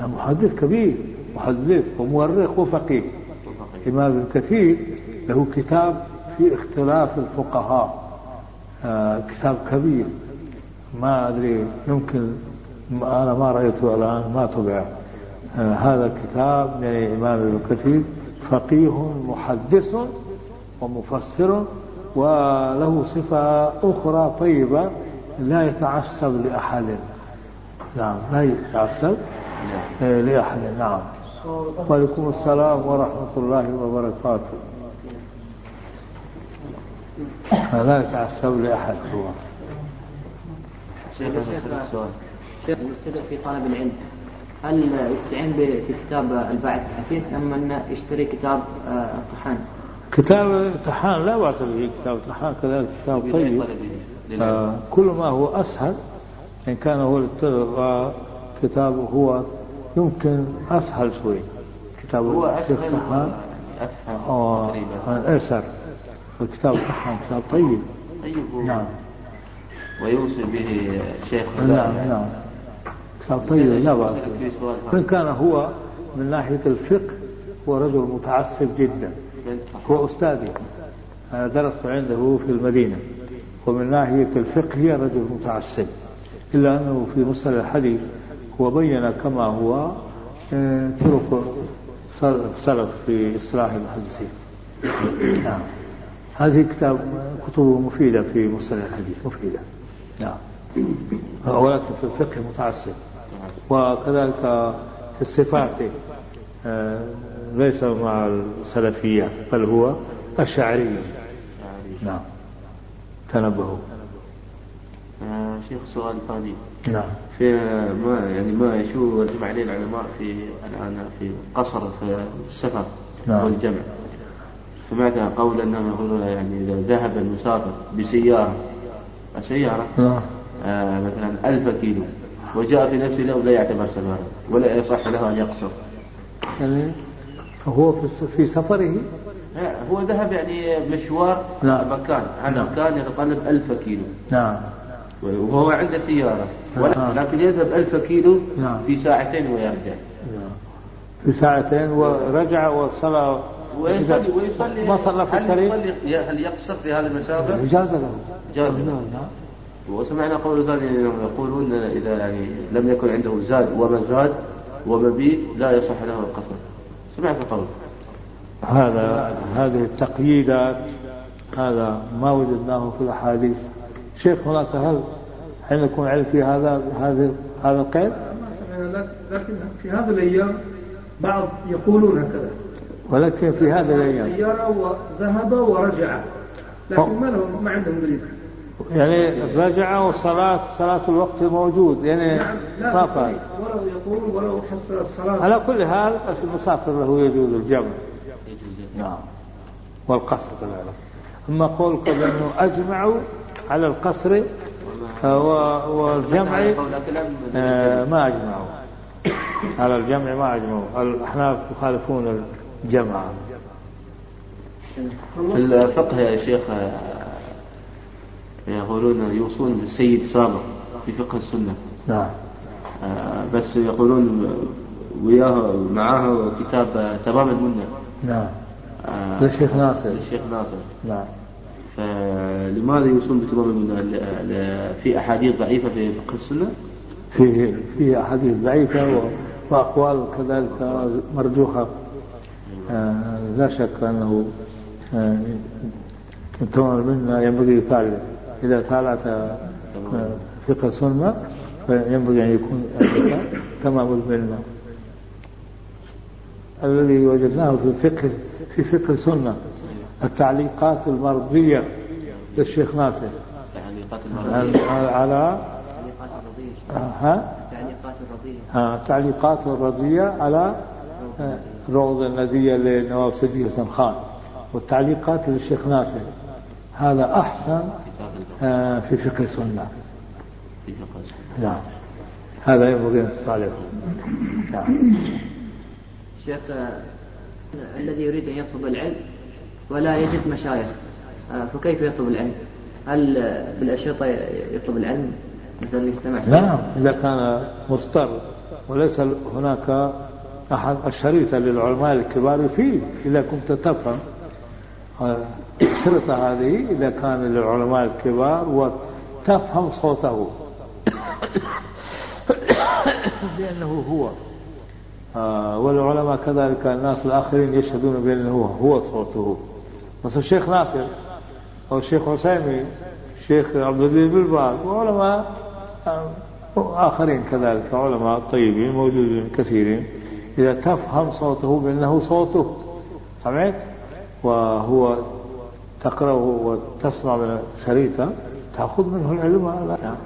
محدث كبير محدث ومؤرخ وفقيه. الإمام ابن كثير له كتاب في اختلاف الفقهاء. آه كتاب كبير. ما أدري يمكن أنا ما رأيته الآن ما طبع آه هذا الكتاب من الإمام ابن كثير فقيه محدث ومفسر وله صفة أخرى طيبة لا يتعصب لأحد. نعم. لا يتعصب آه، لأحد نعم. وعليكم السلام ورحمة الله وبركاته. لا يتعصب لأحد هو. شيخ شيخ في طلب العلم. هل يستعين بكتاب الباعث الحفيظ أم أن يشتري كتاب آه، الطحان؟ كتاب الطحان لا بأس به كتاب الطحان كذلك كتاب طيب. آه كل ما هو أسهل إن كان هو كتابه هو يمكن أسهل شوي. كتاب هو أسهل أفهم تقريبا. أيسر. الكتاب الطحان كتاب طيب. طيب. هو نعم. ويوصي به شيخ نعم نعم. كتاب طيب لا بأس. وإن كان هو من ناحية الفقه هو رجل متعصب جدا. هو أستاذي. أنا درست عنده في المدينة. ومن ناحية الفقه رجل متعصب. إلا أنه في مصطلح الحديث هو بين كما هو آه، طرق سلف في إصلاح المحدثين. نعم. هذه كتاب كتب مفيدة في مصطلح الحديث مفيدة. نعم. ولكن في الفقه متعصب وكذلك في الصفات آه، ليس مع السلفية بل هو أشعري نعم. تنبهوا. شيخ سؤال ثاني. نعم. في ما يعني ما شو يجمع عليه العلماء في الآن في قصر في السفر نعم. والجمع. سمعت قول انهم يقولون يعني إذا ذهب المسافر بسيارة السيارة؟ نعم. آه مثلا ألف كيلو. وجاء في نفس اليوم لا يعتبر سفرا ولا يصح له أن يقصر. يعني هو في في سفره؟ هو ذهب يعني مشوار نعم. مكان. عن نعم. مكان يتطلب ألف كيلو. نعم. وهو عنده سيارة نعم. لكن يذهب ألف كيلو نعم. في ساعتين ويرجع. في ساعتين ورجع وصلى ويصلي ويصلي ما صلى في الطريق هل يقصر في هذه المسافة؟ جاز له جاز نعم له. نعم وسمعنا قول ثاني يقولون إذا يعني لم يكن عنده زاد ومزاد ومبيت لا يصح له القصر. سمعت القول. هذا هذه التقييدات هذا ما وجدناه في الأحاديث شيخ هناك هل عندكم علم في هذا هذا هذا القيد؟ ما سمعنا لك- لكن في هذه الأيام بعض يقولون هكذا. ولكن في هذه الأيام. سيارة وذهب ورجع. لكن ما لهم ما عندهم دليل. يعني رجع وصلاة صلاة الوقت موجود يعني نعم ما لا فعل ولو يقول ولو حصل الصلاة. على كل حال بس المسافر له يجوز الجمع. نعم. والقصر كذلك أما قولك بأنه أجمعوا على القصر آه، والجمع آه، ما أجمعوا. على الجمع ما أجمعوا. الأحناف يخالفون الجمع. في الفقه يا شيخ آه، يقولون يوصون بالسيد سابق في فقه السنة. نعم. بس يقولون وياه معاه كتاب تمام المنة. نعم. للشيخ ناصر. للشيخ ناصر. نعم. فلماذا يوصون بتمام المنة ل- ل- في أحاديث ضعيفة في فقه السنة؟ فيه فيه أحاديث ضعيفة وأقوال كذلك مرجوحة. آه، لا شك أنه آه، تمام منا ينبغي يتعلم. إذا آه، فقه السنة فينبغي أن يكون تمام المنة الذي وجدناه في فقه في فقه السنة. التعليقات المرضية للشيخ ناصر. تعليقات على المرضية. على ها؟ تعليقات الرضية ها، التعليقات الرضية على آه، روضة الندية لنواب سيدي حسن خان. والتعليقات للشيخ ناصر. هذا أحسن آه، في فقه السنة. نعم. هذا ينبغي أن تصالحه نعم. شيخ آه، الذي يريد أن يطلب العلم ولا يجد مشايخ. آه، فكيف يطلب العلم؟ هل آه، بالأشرطة يطلب العلم مثلا يستمع نعم إذا كان مضطر وليس هناك أحد الشريطة للعلماء الكبار يفيد إذا كنت تفهم. آه، الشرطة هذه إذا كان للعلماء الكبار وتفهم صوته. لأنه هو. آه، والعلماء كذلك الناس الآخرين يشهدون بأنه هو صوته. مثل الشيخ ناصر أو الشيخ عسيمي الشيخ عبد العزيز بن باز وعلماء آخرين كذلك علماء طيبين موجودين كثيرين إذا تفهم صوته بأنه صوته سمعت وهو تقرأه وتسمع من شريطة تأخذ منه العلم على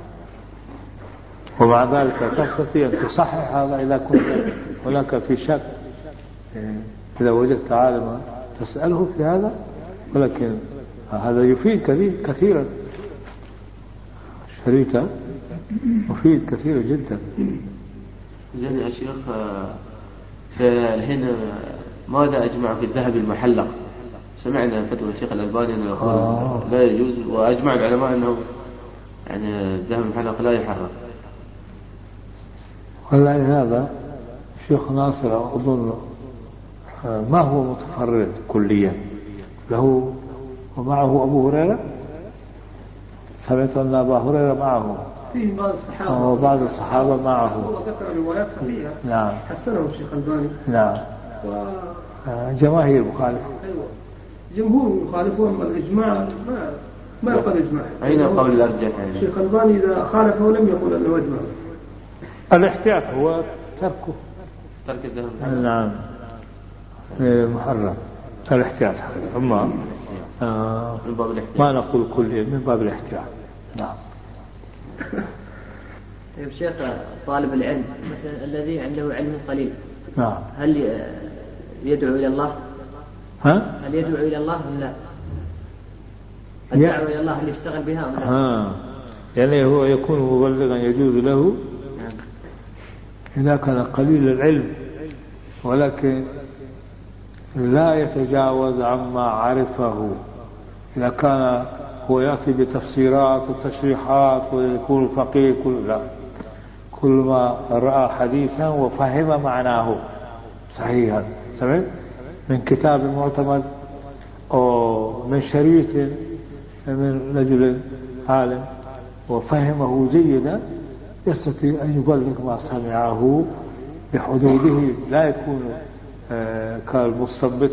ومع ذلك تستطيع أن تصحح هذا إذا كنت هناك في شك إذا وجدت عالما تسأله في هذا ولكن هذا يفيد كثير كثيرا. شريطة مفيد كثيرا جدا. زين يا شيخ آه، فالحين آه، ماذا أجمع في الذهب المحلق؟ سمعنا فتوى الشيخ الألباني يقول آه. لا يجوز وأجمع العلماء أنه يعني الذهب المحلق لا يحرق والله هذا شيخ ناصر أظن آه، ما هو متفرد كليا. له ومعه أبو هريرة سمعت أن أبا هريرة معه. فيه بعض الصحابة. وبعض الصحابة معه. هو ذكر روايات صحيحة. نعم. حسنه الشيخ الباني نعم. و آه، جماهير مخالفة أيوه. جمهور اما الإجماع ما ما يقال إجماع. أين القول الأرجح يعني؟ الشيخ الباني إذا خالفه لم يقل أنه اجمع الاحتياط هو تركه. ترك الذهب نعم. محرم الاحتياط هذا أما آه، من باب الاحتياط ما نقول كليا من باب الاحتياط نعم طيب شيخ طالب العلم مثلا الذي عنده علم قليل نعم هل يدعو إلى الله؟ ها هل يدعو إلى الله أم لا؟ الدعوة إلى الله هل يشتغل بها أم لا؟ ها يعني هو يكون مبلغا يجوز له نعم. إذا كان قليل العلم ولكن لا يتجاوز عما عرفه. إذا كان هو يأتي بتفسيرات وتشريحات ويكون فقيه كل لا. كل ما رأى حديثا وفهم معناه. صحيحا سمعت من كتاب معتمد أو من شريط من رجل عالم وفهمه جيدا يستطيع أن يبلغ ما سمعه بحدوده. لا يكون كالمستنبط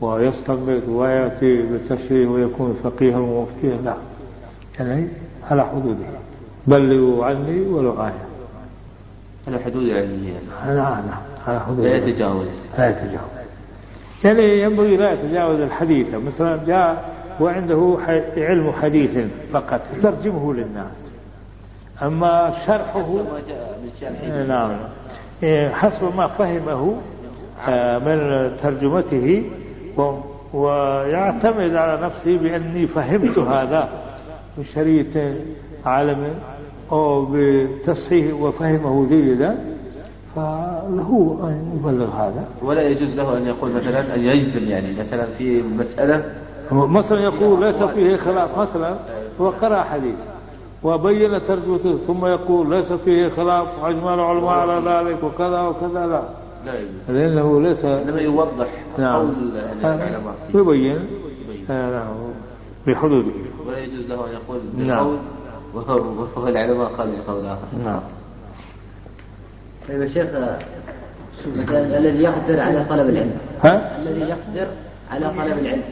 ويستنبط ويأتي بالتشريع ويكون فقيها ومفتيا لا يعني على حدوده. بلغوا عني ولو آية على حدود علمية نعم نعم. على حدوده لا يتجاوز. لا يتجاوز. يعني ينبغي لا يتجاوز الحديث. مثلا جاء وعنده علم حديث فقط ترجمه للناس. أما شرحه. نعم. إيه، حسب ما فهمه من ترجمته ويعتمد على نفسه بأني فهمت هذا من شريط عالم أو بتصحيح وفهمه جيدا فله أن يبلغ هذا. ولا يجوز له أن يقول مثلا أن يجزم يعني مثلا في مسألة. مثلا يقول ليس فيه خلاف مثلا هو قرأ حديث وبين ترجمته ثم يقول ليس فيه خلاف وأجمع العلماء على ذلك وكذا وكذا لا. لا يجوز. لأنه ليس إنما يوضح نعم. قول يعني العلماء. يبين. يبين. آه، نعم. بحدوده. ولا يجوز له أن يقول نعم. بقول وهو وهو العلماء قالوا بقول آخر. نعم. طيب يا شيخ الذي يقدر على طلب العلم. ها؟ الذي يقدر على طلب العلم.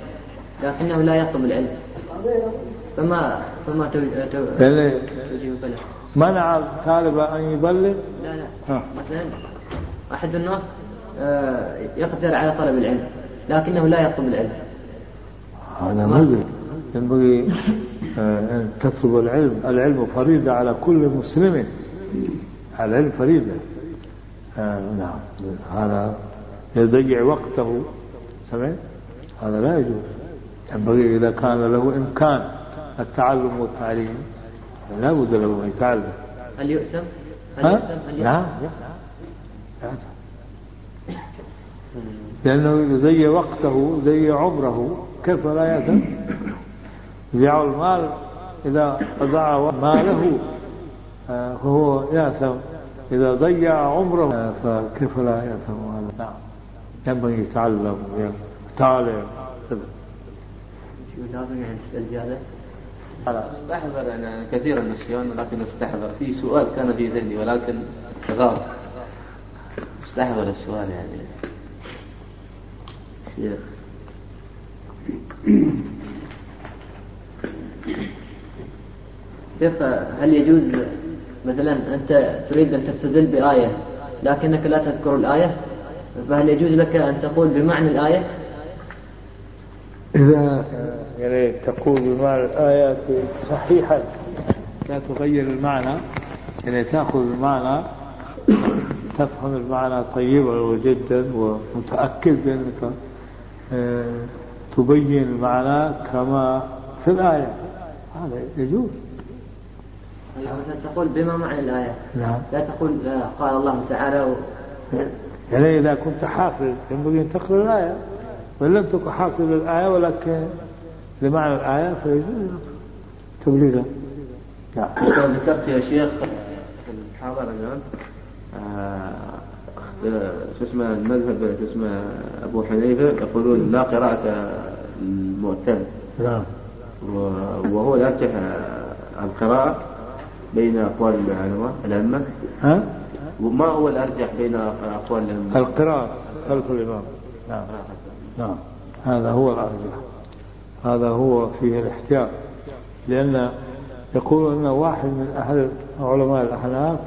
لكنه لا يطلب العلم. فما فما لأن توجيه له منع الطالب أن يبلغ؟ لا لا. ها. مثلا أحد الناس آه، يقدر على طلب العلم لكنه لا يطلب العلم. هذا مزعج ينبغي آه، أن تطلب العلم. العلم فريضة على كل مسلم. العلم فريضة آه، نعم. هذا يضيع وقته. سمعت؟ هذا لا يجوز. ينبغي إذا كان له إمكان التعلم والتعليم لا بد له أن يتعلم. هل يؤثم؟ هل؟ يؤثم؟ هل نعم لأنه يضيع وقته يضيع عمره كيف لا يأثم؟ يضيع المال إذا ضاع ماله آه، فهو يأثم. إذا ضيع عمره آه، فكيف لا يأثم؟ هذا نعم. ينبغي يتعلم يطالع كذا شو لازم يعني تسأل زيادة؟ استحضر أنا كثير النسيان ولكن استحضر. في سؤال كان في ذهني ولكن غاب. استحضر السؤال يعني. شيخ. كيف هل يجوز مثلا أنت تريد أن تستدل بآية لكنك لا تذكر الآية؟ فهل يجوز لك أن تقول بمعنى الآية؟ إذا يعني تقول بمعنى الآيات صحيحا لا تغير المعنى. يعني تأخذ المعنى تفهم المعنى طيبا جدا ومتأكد بأنك آه، تبين المعنى كما في الآية. هذا يجوز. تقول بما معنى الآية. نعم. لا تقول قال الله تعالى و... يعني إذا كنت حافظ ينبغي أن تقرأ الآية. وإن لم تكن حافظ للآية ولكن لمعنى الآية فيجوز تبليغها نعم. كما ذكرت يا شيخ في المحاضرة الآن آه، شو اسمه المذهب شو اسمه أبو حنيفة يقولون لا قراءة المؤتم نعم. وهو يرجح القراءة بين أقوال العلماء الأئمة. ها؟ وما هو الأرجح بين أقوال الأئمة؟ القراءة خلف الإمام. نعم. نعم. هذا هو الأرجح. هذا هو فيه الاحتياط. لأن يقول أن واحد من أهل علماء الأحناف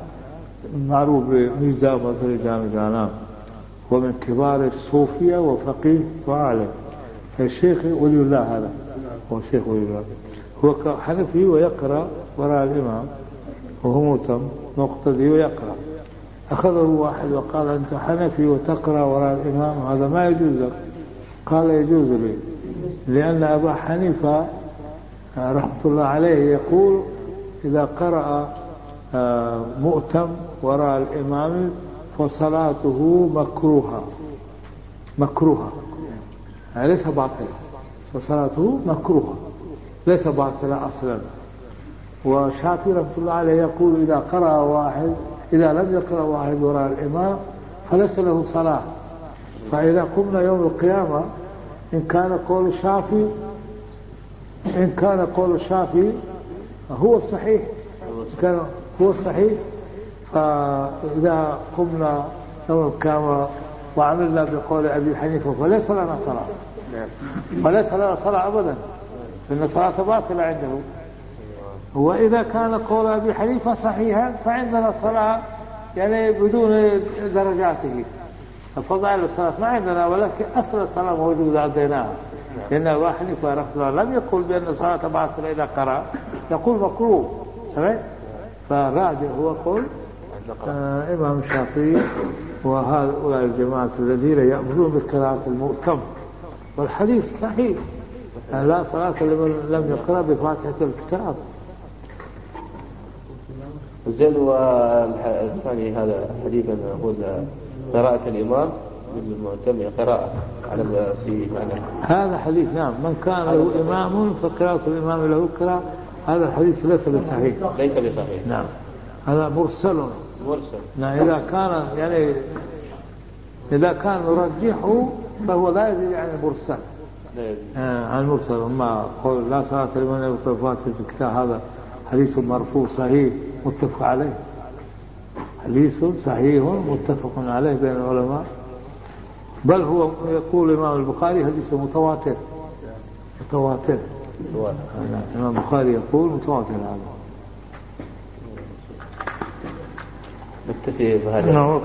معروف بميزة مصر جامع جانام ومن كبار الصوفية وفقيه وعالم الشيخ ولي الله هذا. هو الشيخ ولي الله. هو حنفي ويقرأ وراء الإمام. وهو مهتم مقتدي ويقرأ. أخذه واحد وقال أنت حنفي وتقرأ وراء الإمام. هذا ما يجوز لك. قال يجوز لي. لأن أبا حنيفة رحمة الله عليه يقول إذا قرأ آه، مؤتم وراء الإمام فصلاته مكروهة. مكروهة. يعني ليس باطلة. فصلاته مكروهة. ليس باطلة أصلا. وشافعي رحمة الله عليه يقول إذا قرأ واحد إذا لم يقرأ واحد وراء الإمام فليس له صلاة. فإذا قمنا يوم القيامة إن كان قول الشافعي إن كان قول الشافعي هو الصحيح كان هو الصحيح فإذا قمنا القيامة وعملنا بقول أبي حنيفة فليس لنا صلاة. فليس لنا صلاة أبدا. لأن الصلاة باطلة عنده. وإذا كان قول أبي حنيفة صحيحا فعندنا صلاة يعني بدون درجاته. فضائل الصلاة ما عندنا ولكن أصل الصلاة موجودة لديناها لأن أبا حنيفة رحمه الله لم يقل بأن الصلاة باطلة إذا قرأ. يقول مكروه. سمعت؟ فالراجع هو قول آه إمام الشافعي وهؤلاء الجماعة الذين يأخذون بقراءة المؤتم والحديث صحيح. لا صلاة لمن لم يقرأ بفاتحة الكتاب. زين والثاني هذا حديث نقول قراءة الإمام بالمعتمة قراءة على في معنى. هذا حديث نعم من كان له إمام فقراءة الإمام له قراءة هذا الحديث ليس بصحيح. ليس بصحيح. نعم هذا مرسل. مرسل. نعم إذا كان يعني إذا كان يرجحه فهو لا يزيد عن المرسل. آه، عن المرسل. أما قول لا صلاة لمن يقرأ فاتحة الكتاب. هذا حديث مرفوع صحيح متفق عليه. حديث صحيح متفق عليه بين العلماء. بل هو يقول الإمام البخاري حديث متواتر. متواتر. سواء. نعم، الإمام البخاري يقول متواتر هذا. نكتفي بهذا. نعم